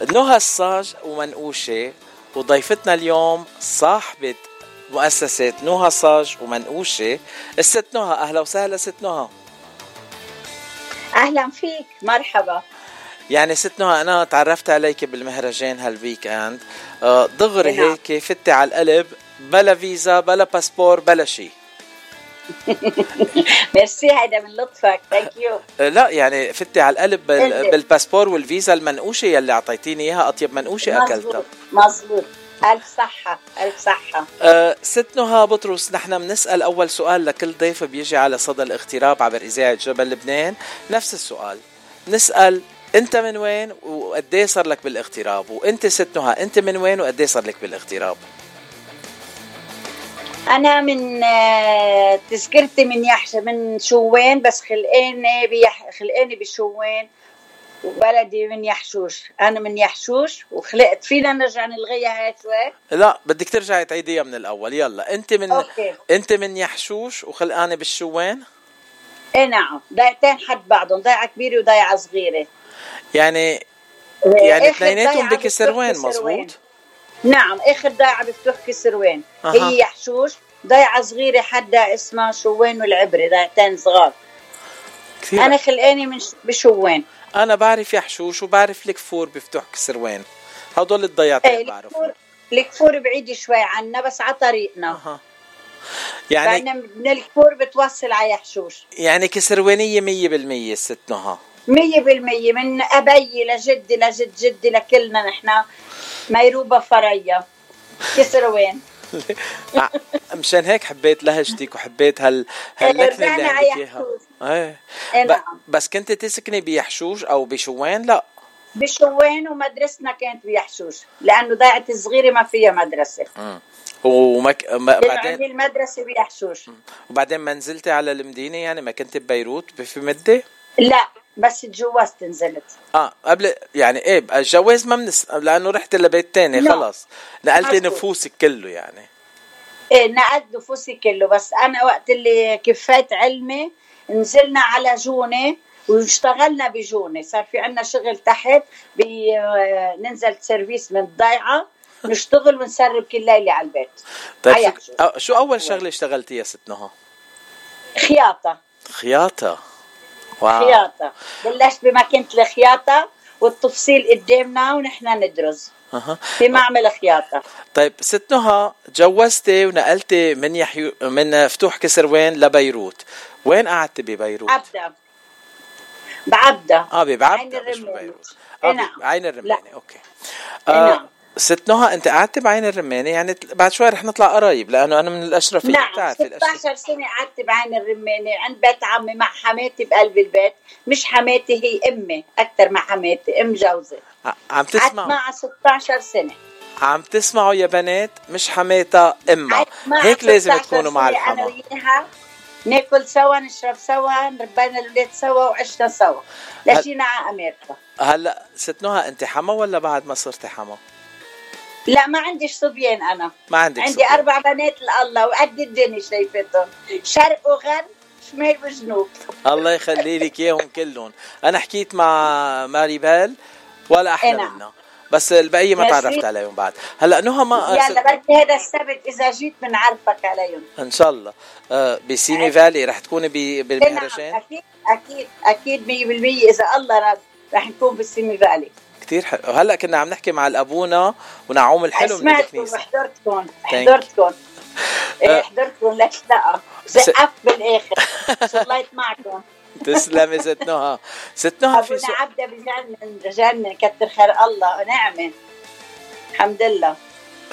نهى الصاج ومنقوشه وضيفتنا اليوم صاحبة مؤسسة نهى صاج ومنقوشة الست نهى أهلا وسهلا ست نهى. أهلا فيك مرحبا. يعني ست نهى أنا تعرفت عليك بالمهرجان هالويك and. آه دغري نعم. هيك فتي على القلب بلا فيزا بلا باسبور بلا شيء [laughs] ميرسي هيدا من لطفك. thank you آه، لا يعني فتي على القلب بال- قلبي. بالباسبور والفيزا المنقوشة يلي أعطيتيني إياها أطيب منقوشة أكلتها. مظبوط. ألف صحة ألف صحة. أه ست نهى بطرس نحن بنسال أول سؤال لكل ضيف بيجي على صدى الاغتراب عبر إذاعة جبل لبنان. نفس السؤال. نسأل أنت من وين؟ وقد إيه صار لك بالاغتراب. وأنت ست نهى أنت من وين؟ وقد إيه صار لك بالاغتراب. أنا من آه، تذكرتي من يحش من شوين بس خلقاني بيح خلقاني بشوين. وبلدي من يحشوش. أنا من يحشوش وخلقت فينا نرجع نلغيها هاي شوي. لا بدك ترجعي تعيديها من الأول. يلا. أنت من okay. أنت من يحشوش وخلقانة بالشوين؟ إيه نعم. ضيعتين حد بعضهم ضيعة كبيرة وضيعة صغيرة. يعني آه، يعني آخر اثنيناتهم ضيعة كسروين. مزبوط نعم آخر ضيعه بفتح كسروين أها. هي يحشوش ضيعه صغيرة حدا اسمها شوين والعبري ضيعتين صغار. كثير. أنا خلقاني من بشوين أنا بعرف يحشوش وبعرف الكفور بفتح كسروين هدول الضيعتين إيه بعرفهم. الكفور بعيد شوي عنا بس على طريقنا. أها. يعني من الكفور بتوصل على يحشوش يعني مية بالمية ست نهى مية بالمية من أبي لجدي لجد جدي لكلنا نحن. ميروبة فريا كسروين ع- [laughs] مشان هيك حبيت لهجتك وحبيت هال هاللكنة اللي عندك إياها. إيه. إيه نعم. بس كنت تسكني بيحشوش أو بشوين؟ لا. بشوين ومدرستنا كانت بيحشوش لأنه ضاعت صغيرة ما فيها مدرسة. ومك... ما... بعدين المدرسة بيحشوش. وبعدين ما نزلتي على المدينة يعني؟ ما كنت ببيروت؟ في مدة؟ لا. بس تجوزت نزلت. آه قبل يعني إيه الجواز ما منس لأنه رحت لبيت تاني لا. خلص نقلتي. نفوسك كله يعني. إيه نقلت نفوسي كله. بس أنا وقت اللي كفيت علمي نزلنا على جونة واشتغلنا بجونة. صار في عنا شغل تحت ننزل service من الضيعة [laughs] نشتغل ونسرب كل ليلة على البيت. طيب. شو, شو. أول شغلة اشتغلتيها ست نهى؟ خياطة. خياطة. wow. خياطة بلشت بماكينة الخياطة والتفصيل قدامنا ونحن ندرس. في معمل خياطة. طيب ست نهى تجوزتي ونقلتي من يحيو من فتوح كسروين لبيروت. وين قعدتي ببيروت؟ بعبدا بعبدا. آه عين الرمانة ببيروت. إيه نعم. بعين الرمانة okay. إيه آه نعم. ست نهى انت قعدتي بعين الرمانة يعني بعد شوي رح نطلع قرايب لأنه أنا من الاشرفيه نعم بتعرفي الاشرفيه 16 سنة قعدت بعين الرمانة عند بيت عمي مع حماتي بقلب البيت مش حماتي هي أمي أكثر ما حماتي أم جوزي. عم قعدت تسمعوا معها 16 سنة. عم تسمعوا يا بنات مش حماتها أمها. قعدت هيك لازم 16 تكونوا مع الحما وياها ناكل سوا نشرب سوا ربينا الأولاد سوا وعشنا سوا. لجينا على أمريكا هلا ست نهى أنت حما ولا بعد ما صرتي حما؟ لا ما عنديش صبيان أنا. ما عندك عندي صبيان. أربع بنات لله وقد الدنيا شايفتهم. شرق وغرب شمال وجنوب. الله يخلي لك إياهم كلهم. أنا حكيت مع ماري بال ولا أحلى إيه نعم. منها بس البقية ما. تعرفت عليهم بعد. هلأ نهى ما يلا بدي هذا السبت إذا جيت بنعرفك عليهم. إن شاء الله. آه بسيمي فالي رح تكوني إيه نعم. بالمهرجان. أكيد أكيد أكيد 100% إذا الله رد رح نكون بالسيمي فالي. كثير حلو. هلا كنا عم نحكي مع الأبونا ونعوم الحلو من الكنيسة. حضرتكم إيه [laughs] آه. حضرتكم لك لا زقفت بالآخر. صليت معكم [laughs] تسلمي ست نهى. ست نهى في أبونا عبده بجنن بجنن كتر خير الله ونعمة. الحمد لله.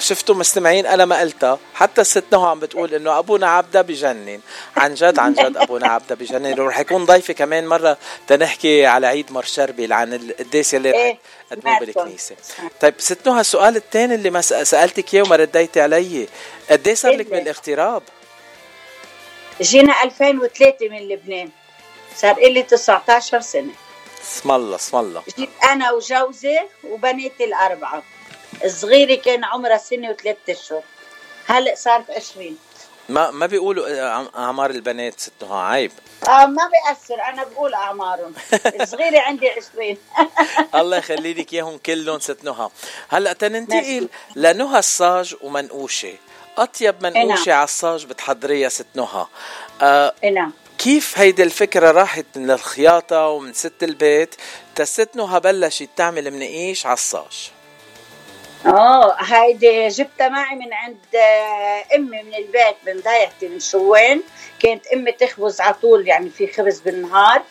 شفتوا مستمعين أنا ما قلتها. حتى الست نهى عم بتقول إنه أبونا عبده بجنن. عن جد عن جد أبونا عبده بجنن. ورح يكون ضيفي كمان مرة تنحكي على عيد مر شربل عن القداس اللي رح إيه، قدموه سمعتكم. بالكنيسة. طيب ست نهى السؤال الثاني اللي ما سألتك إياه وما رديتي علي. قد إيه صار لك إيه. بالاغتراب؟ جينا 2003 من لبنان. صار لي 19 سنة. اسم الله اسم الله. جيت أنا وجوزي وبناتي الأربعة. الصغيرة كان عمرها سنة وثلاثة أشهر. هلأ صارت 20 ما ما بيقولوا آه، عم- أعمار البنات ست نهى عيب. آه ما بيأثر أنا بقول أعمارهم. [laughs] الصغيرة عندي 20 [laughs] الله يخلي لك إياهم كلهم ست نهى هلأ تننتقل لنهى الصاج ومنقوشة. أطيب منقوشة. على الصاج بتحضريها ست نهى آه كيف هيدي الفكرة راحت من الخياطة ومن ست البيت تست نهى بلشت تعمل منقيش على الصاج؟ آه هيدي جبتها معي من عند آه، أمي من البيت من ضيعتي من شوين. كانت أمي تخبز على طول يعني في خبز بالنهار.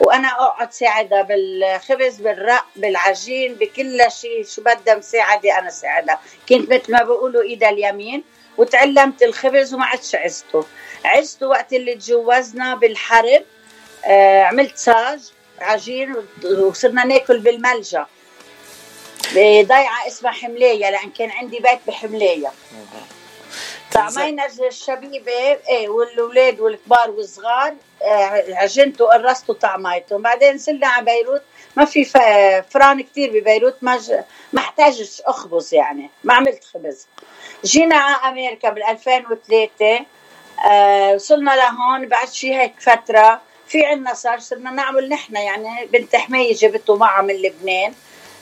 وأنا أقعد ساعدها بالخبز بالرق بالعجين بكل شيء. شو بدها مساعدة؟ أنا ساعدها. كنت مثل ما بيقولوا إيدها اليمين. وتعلمت الخبز وما عدتش عزته. عزته وقت اللي تجوزنا بالحرب آه عملت صاج عجين وصرنا ناكل بالملجأ. بضيعة اسمها حملية لأن كان عندي بيت بحملية. طعمينا الشبيبة إيه والولاد والكبار والصغار آه، عجنت وقرصت طعميتهم بعدين نزلنا على بيروت ما في فران كتير ببيروت ما ج- ما احتاجش أخبز يعني ما عملت خبز. جينا على أمريكا بال 2003 آه، وصلنا لهون بعد شي هيك فترة في عنا صار صرنا نعمل نحن يعني بنت حماية جبته معها من لبنان.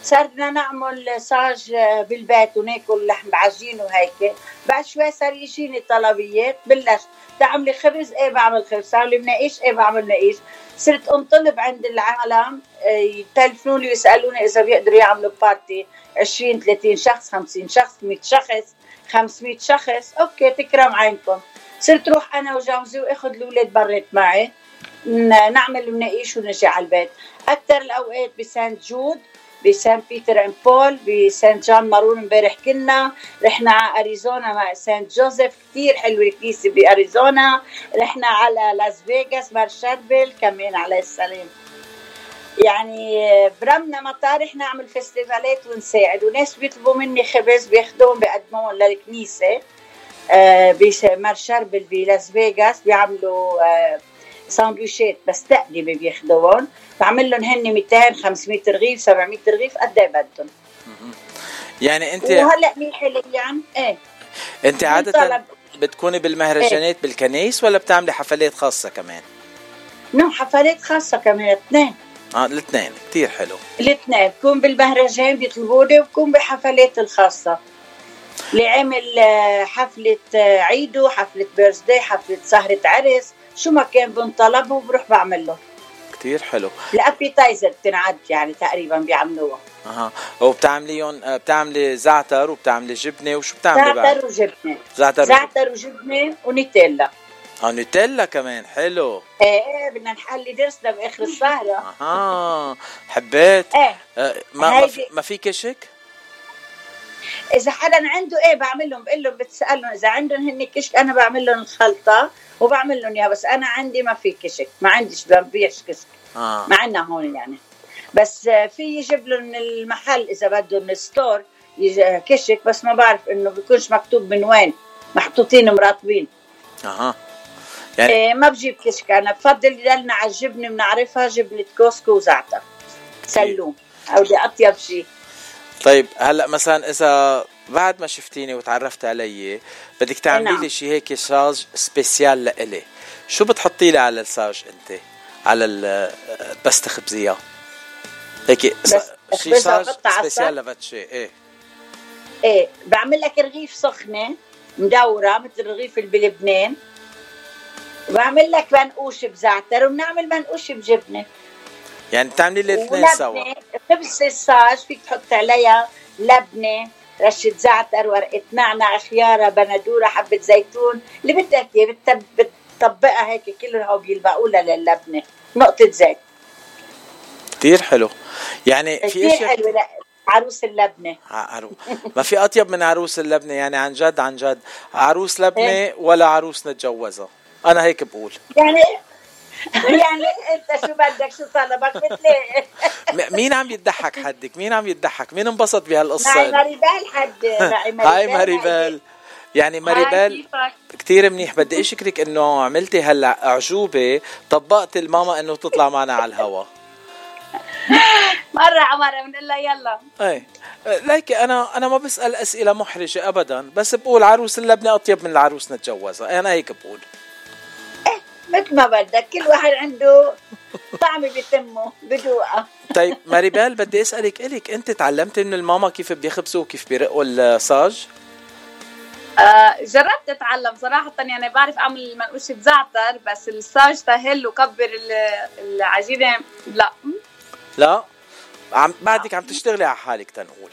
صرنا نعمل صاج بالبيت وناكل لحم بعجين وهيك. بعد شوي صار يجيني طلبيات بلش تعملي خبز إيه بعمل خبز. تعملي مناقيش إيه بعمل مناقيش. صرت انطلب عند العالم آه، يتلفنوا لي ويسألوني إذا بيقدروا يعملوا party 20 30 شخص 50 شخص 100 شخص 500 شخص. okay تكرم عينكم. صرت روح أنا وجوزي وأخذ الأولاد برات معي. نعمل مناقيش ونجي على البيت. أكثر الأوقات ب Saint Jude. ب Saint Peter and Paul ب Saint John Maron امبارح كنا. رحنا على أريزونا مع Saint Joseph كثير حلوة الكنيسه بأريزونا. رحنا على لاس فيغاس مار شاربل كمان على السلام يعني برمنا مطار إحنا نعمل festival ات ونساعد. وناس بيطلبوا مني خبز بياخذوهم بيقدموهم للكنيسة آه بمار شاربل بلاس فيغاس بيعملوا آه ساندويشات بس تقدمه بياخذوهم بعمل لهم هن 200 500 رغيف 700 رغيف قد إيه بدهم يعني انت وهلأ مين حاليا إيه. انت عاده طلب. بتكوني بالمهرجانات بالكنايس ولا بتعملي حفلات خاصة كمان؟ no حفلات خاصة كمان اثنين. آه الاثنين. كثير حلو. الاثنين. بكون بالمهرجان بيطلبوني وبكون بحفلات الخاصة. اللي عمل آه، حفلة آه، عيده حفلة birthday حفلة سهرة عرس. شو ما كان بنطلبه وبروح بعمل له كثير حلو. الأبيتايزر بتنعد يعني تقريبا بيعملوها. أها. وبتعمليهم بتعملي زعتر وبتعملي جبنة وشو بتعملي بعد؟ زعتر وجبنة. زعتر. زعتر وجبنة ونيتيلا آه نوتيلا كمان حلو. إيه إيه بدنا نحلي درسنا بآخر السهرة. آه حبيت. إيه. آه ما ما في, ما في كشك إذا حدا عنده إيه بعمل لهم بقول لهم بتسألهم إذا عندهم هن كشك أنا بعمل لهم الخلطه وبعمل لهم إياها بس أنا عندي ما في كشك ما عنديش ببيعش كشك. آه. ما عندنا هون يعني. بس آه، في يجيب لهم المحل إذا بدهم الستور كشك بس ما بعرف إنه بيكونش مكتوب من وين محطوطين مرطبين أها. يعني إيه ما بجيب كشك أنا بفضل يدلنا على الجبنه بنعرفها جبنه كوسكو وزعتر سلوم. أو دي أطيب شيء طيب هلأ مثلا إذا بعد ما شفتيني وتعرفت علي بدك تعملي نعم. لي شيء هيك صاج spécial لإلي. شو بتحطي لي على الصاج أنت؟ على بس خبزيه هيك شيء على spécial الصاج؟ لفتشي إيه. إيه بعمل لك رغيف سخنة مدورة مثل الرغيف اللي بلبنان. وبعمل لك منقوش بزعتر وبنعمل منقوش بجبنة. يعني بتعملي لي الاثنين سوا. خبز الصاج فيك تحط عليها لبنة رشة زعتر ورقة نعناع خيارة بندورة حبة زيتون. اللي بدك اياه بتطبقها هيك كلها وبيلبقوا لها للبنة. نقطة زيت. كثير حلو. يعني في كثير اشياء حلوة لا عروس اللبنة. عروس. ما في أطيب من عروس اللبنة يعني عن جد عن جد. عروس لبنة إيه. ولا عروس نتجوزها. أنا هيك بقول. يعني يعني انت شو بدك؟ شو طلبك؟ م- مين عم يضحك حدك؟ مين عم يضحك؟ مين انبسط بهالقصة؟ معي ماريبال حد معي هاي ماريبال. يعني ماريبال كتير منيح. بدي أشكرك إنه عملتي هلأ أعجوبة طبقت الماما إنه تطلع معنا على الهوا. مرة على مرة بنقول لها يلا. إيه. ليكي أنا أنا ما بسأل أسئلة محرجة ابدا بس بقول عروس اللبنه أطيب من العروس نتجوزها. أنا هيك بقول. مثل ما بدك كل واحد عنده طعمه بتمه بدوقة. طيب ماريبال بدي أسألك إلك أنت تعلمتي من الماما كيف بيخبزوا وكيف بيرقوا الصاج؟ آه جربت أتعلم صراحة يعني بعرف أعمل منقوشة زعتر بس الساج سهل وكبر ال- العجينة. لا. لا. عم بعدك عم تشتغلي على حالك تنقول.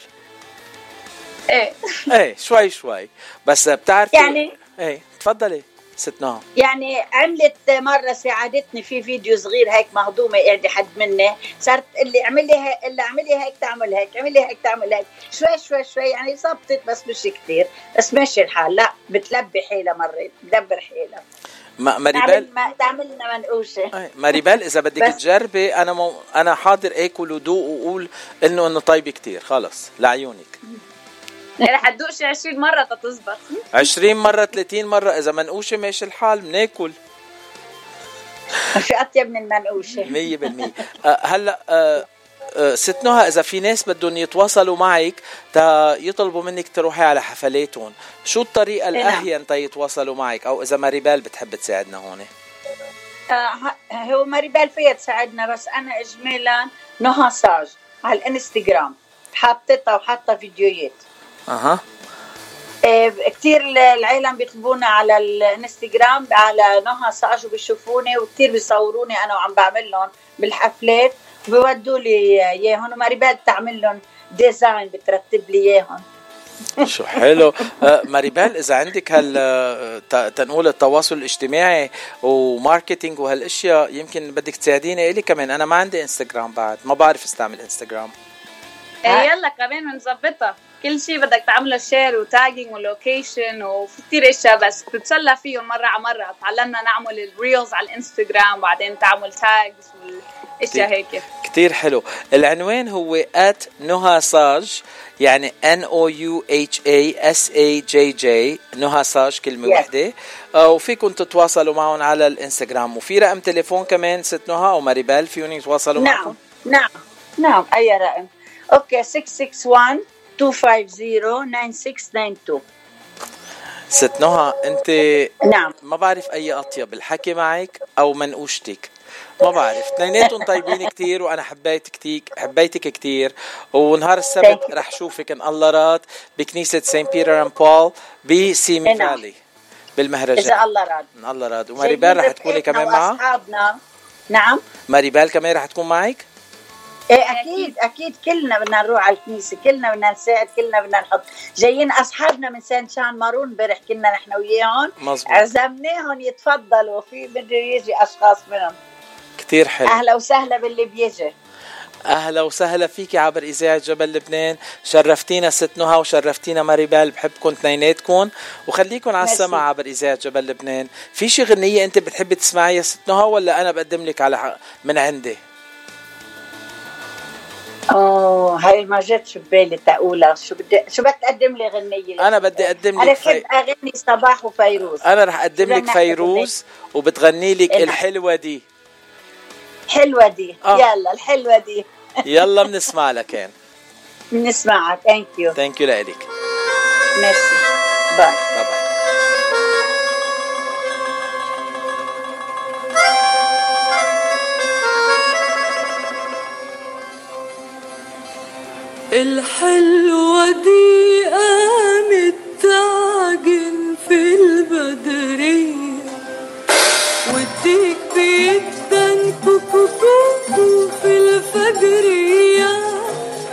إيه. إيه شوي شوي. بس بتعرفي يعني- إيه تفضلي. ست نعم يعني عملت مرة ساعدتني في فيديو صغير هيك مهضومة قاعدة حد مني. صارت اللي اعملي هيك اللي اعملي هيك تعمل هيك اعملي هيك تعمل هيك. شوي شوي شوي يعني زبطت بس مش كتير. بس ماشي الحال. لا بتلبي حيلة مرة بتدبر حيلة ما ماريبال تعمل لنا منقوشة أي، ماريبال إذا بدك تجربي أنا مو أنا حاضر اكل ودوق وقول إنه إنه طيبه كتير. خلص لعيونك. [laughs] رح تدوق شي 20 مرة تتزبط. 20 مرة 30 مرة. إذا منقوشة ماشي الحال بناكل في أطيب من المنقوشة 100% آه، هلأ آه، آه، ست نهى إذا في ناس بدهم يتواصلوا معك تا يطلبوا منك تروحي على حفلاتهم. شو الطريقة نعم. الاهين تا يتواصلوا معك؟ أو إذا ماريبال بتحب تساعدنا هون؟ آه، هو ماريبال فيها تساعدنا بس أنا اجمالا نهى ساج على الإنستغرام. حاطتها وحاطة فيديوهات. أها. كتير ال- العالم بيطلبونا على الانستغرام على نهى ساج وبيشوفوني وكتير بيصوروني أنا وعم بعمل لهم بالحفلات بيودوا لي إياهم وماريبال بتعمل لهم design بترتب لي إياهم. [laughs] شو حلو. آه، ماريبال إذا عندك هال آه، تنقول التواصل الاجتماعي و marketing وهالأشياء يمكن بدك تساعديني إلي كمان. أنا ما عندي انستغرام بعد ما بعرف استعمل انستغرام إيه يلا كمان بنظبطها. كل شيء بدك تعمله share و tagging و location وفي كثير إشياء بس بتتسلى فيهم مرة على مرة. تعلمنا نعمل ال reels على الانستغرام وبعدين تعمل tags والاشياء هيك. كتير حلو. العنوان هو at نهى ساج يعني N O U H A S A J J نهى ساج كلمة Yes. واحدة آه، وفيكم تتواصلوا معهم على الإنستغرام. وفي رقم تليفون كمان ست نهى أو ماريبال فيهم يتواصلوا معكم؟ نعم نعم نعم أي رقم. okay 661 250 9692 ست نهى انت نعم. ما بعرف أي أطيب الحكي معك أو منقوشتك ما بعرف. اثنيناتهم طيبين [laughs] كتير وأنا حبيت كتير حبيتك كتير. ونهار السبت. رح شوفك إن الله راد بكنيسة Saint Peter and Paul بسيمي فالي بالمهرجان. إذا الله راد. إن الله راد. وماريبال رح تكوني كمان معها اصحابنا نعم. ماريبال كمان رح تكون معك؟ إيه أكيد. أكيد كلنا بدنا نروح على الكنيسة كلنا بدنا نساعد كلنا بدنا نحط. جايين أصحابنا من سان شان مارون امبارح كنا نحن وياهم. عزمناهم يتفضلوا في بده يجي أشخاص منهم. كتير حلو. أهلا وسهلا باللي بيجي. أهلا وسهلا فيكي عبر إذاعة جبل لبنان. شرفتينا ست نهى وشرفتينا ماريبال بحبكم اثنيناتكم. وخليكم على. السمع عبر إذاعة جبل لبنان. في شي غنية أنت بتحبي تسمعيها ست نهى ولا أنا بقدم لك على من عندي؟ أوه هاي ما جاتش ببالي تقولها شو بدي شو بدك تقدم لي غنية؟ أنا بدي أقدم أنا لك بحب في... أغني صباح وفيروز. أنا رح أقدم لك فيروز وبتغني لك إيه. الحلوة دي. حلوة دي. آه. يلا الحلوة دي. يلا بنسمع لها كان بنسمعها thank you thank you لك merci bye bye الحلوة دي قامت تعجن في البدرية. والديك بيدن كوكو كوكو في الفجرية.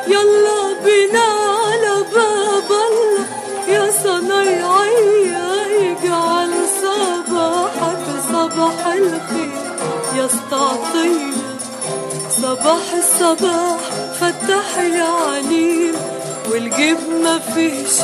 يلا بينا على باب الله. يا صنايعية اجعل صباحك صباح الخير. يا استعطية صباح الصباح فتح يا عليم والجيب ما فيش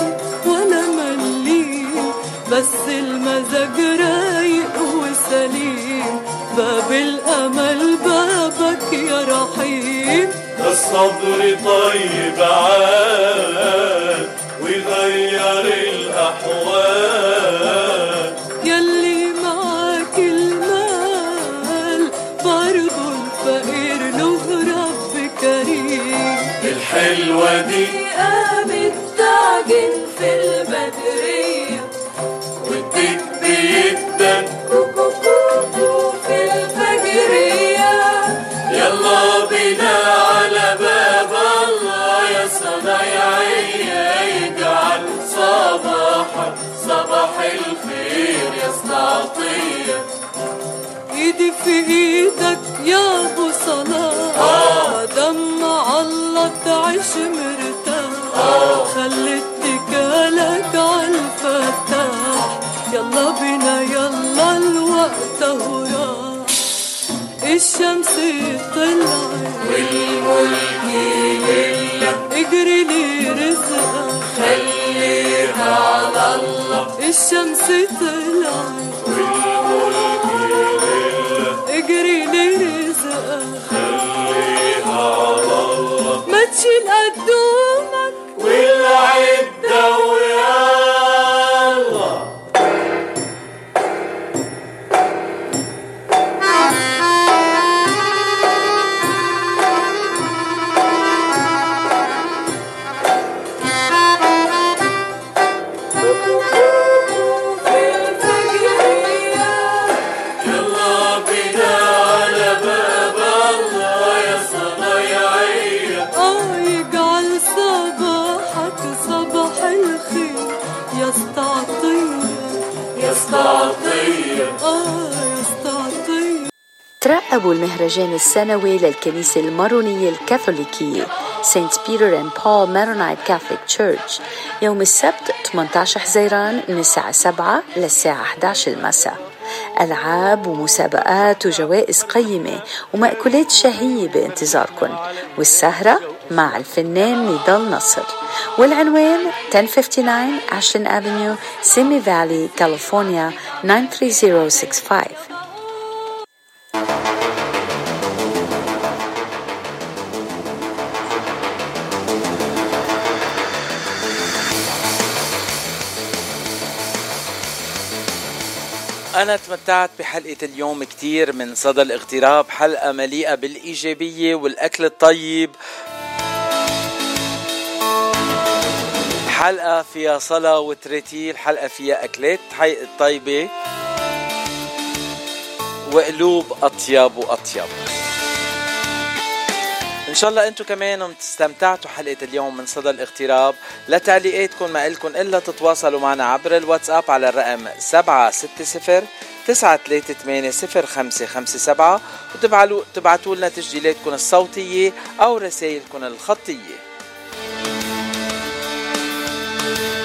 ولا مليم. بس المزاج رايق وسليم. باب الأمل بابك يا رحيم. الصبر طيب عاد ويغير الأحوال. الحلوة دي قامت تعجن في البدرية وديك بيدك في الفجرية يلا بينا على باب الله. يا صنايعية يجعل صباحك صباح الخير يا استعطية ايدي في إيدك يا أبو صلاح. دمع الله تعيش مرتاح. خلي اتكالك عالفتاح يلا بينا يلا الوقت اهو الشمس طلعت. والملك لله اجري لي رزقك خليها على الله الشمس طلعت. والملك اجري لي رزقك خليها الله ما تشيل قدومك والعدة ترقبوا المهرجان السنوي للكنيسة المارونية الكاثوليكية Saint Peter and Paul Maronite Catholic Church يوم السبت 18 حزيران من الساعة 7 للساعة 11 المساء. ألعاب ومسابقات وجوائز قيمة ومأكولات شهية بانتظاركم والسهرة؟ مع الفنان نضال نصر. والعنوان 1059 أشلين Avenue سيمي فالي كاليفورنيا 93065 أنا تمتعت بحلقة اليوم كتير من صدى الاغتراب حلقة مليئة بالإيجابية والأكل الطيب حلقة فيها صلاة وترتيل حلقة فيها أكلات. طيبة. وقلوب أطيب وأطيب. إن شاء الله أنتم كمان استمتعتوا حلقة اليوم من صدى الاغتراب. لتعليقاتكم ما إلكم إلا تتواصلوا معنا عبر الواتساب على الرقم 760 938 0557 وتبعتوا تبعتوا لنا تسجيلاتكم الصوتية أو رسائلكم الخطية. أو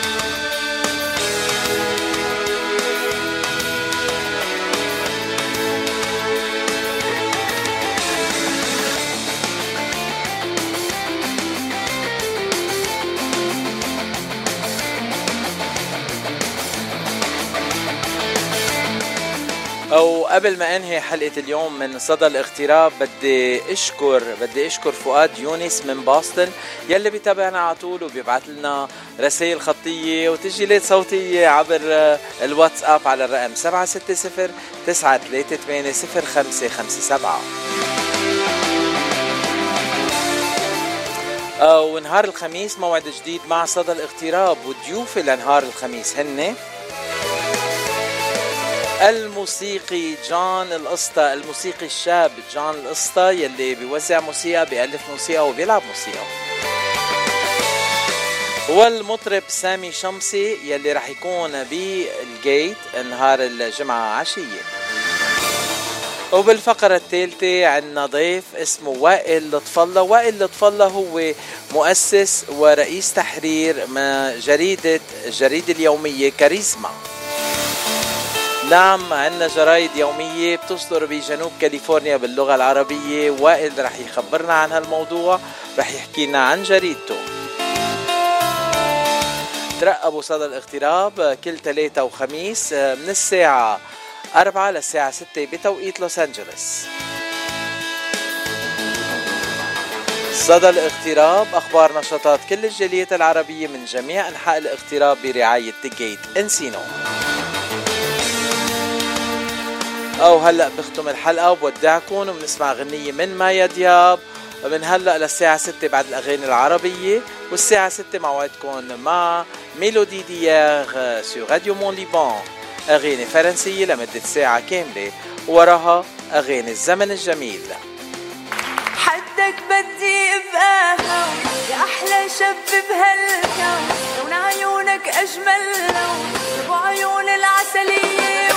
قبل ما أنهي حلقة اليوم من صدى الاغتراب بدي أشكر بدي أشكر فؤاد يونس من بoston يلي بيتابعنا على طول وبيبعث لنا رسائل خطية وتسجيلات صوتية عبر الواتساب على الرقم 760 938 0557 آه، ونهار الخميس موعد جديد مع صدى الاغتراب وضيوفي لنهار الخميس هن الموسيقي جون القسطى الموسيقي الشاب جون القسطى يلي بيوزع موسيقى بيألف موسيقى وبيلعب موسيقى. والمطرب سامي شمسي يلي رح يكون بالجيت نهار الجمعة عشية. وبالفقرة الثالثة عندنا ضيف اسمه وائل لطف الله، وائل لطف الله هو مؤسس ورئيس تحرير جريدة الجريدة اليومية كاريزما. نعم عندنا جرايد يومية بتصدر بجنوب كاليفورنيا باللغة العربية وائل رح يخبرنا عن هالموضوع رح يحكي لنا عن جريدته. ترقبوا صدى الاغتراب كل ثلاثة وخميس من الساعة أربعة للساعة ستة بتوقيت لوس أنجلوس. صدى الاغتراب أخبار نشاطات كل الجاليات العربية من جميع أنحاء الاغتراب برعاية جيت انسينو أو هلأ بختم الحلقة وبودعكم وبنسمع غنية من مايا دياب. من هلأ للساعة 6 بعد الأغاني العربية والساعة 6 موعدكم مع Mélodies d'hier sur Radio Mon Liban أغاني فرنسية لمدة ساعة كاملة. وراها أغاني الزمن الجميل. حدك بدي ابقى يا أحلى شاب بهالكون لون عيونك أجمل لون ابو عيون العسلية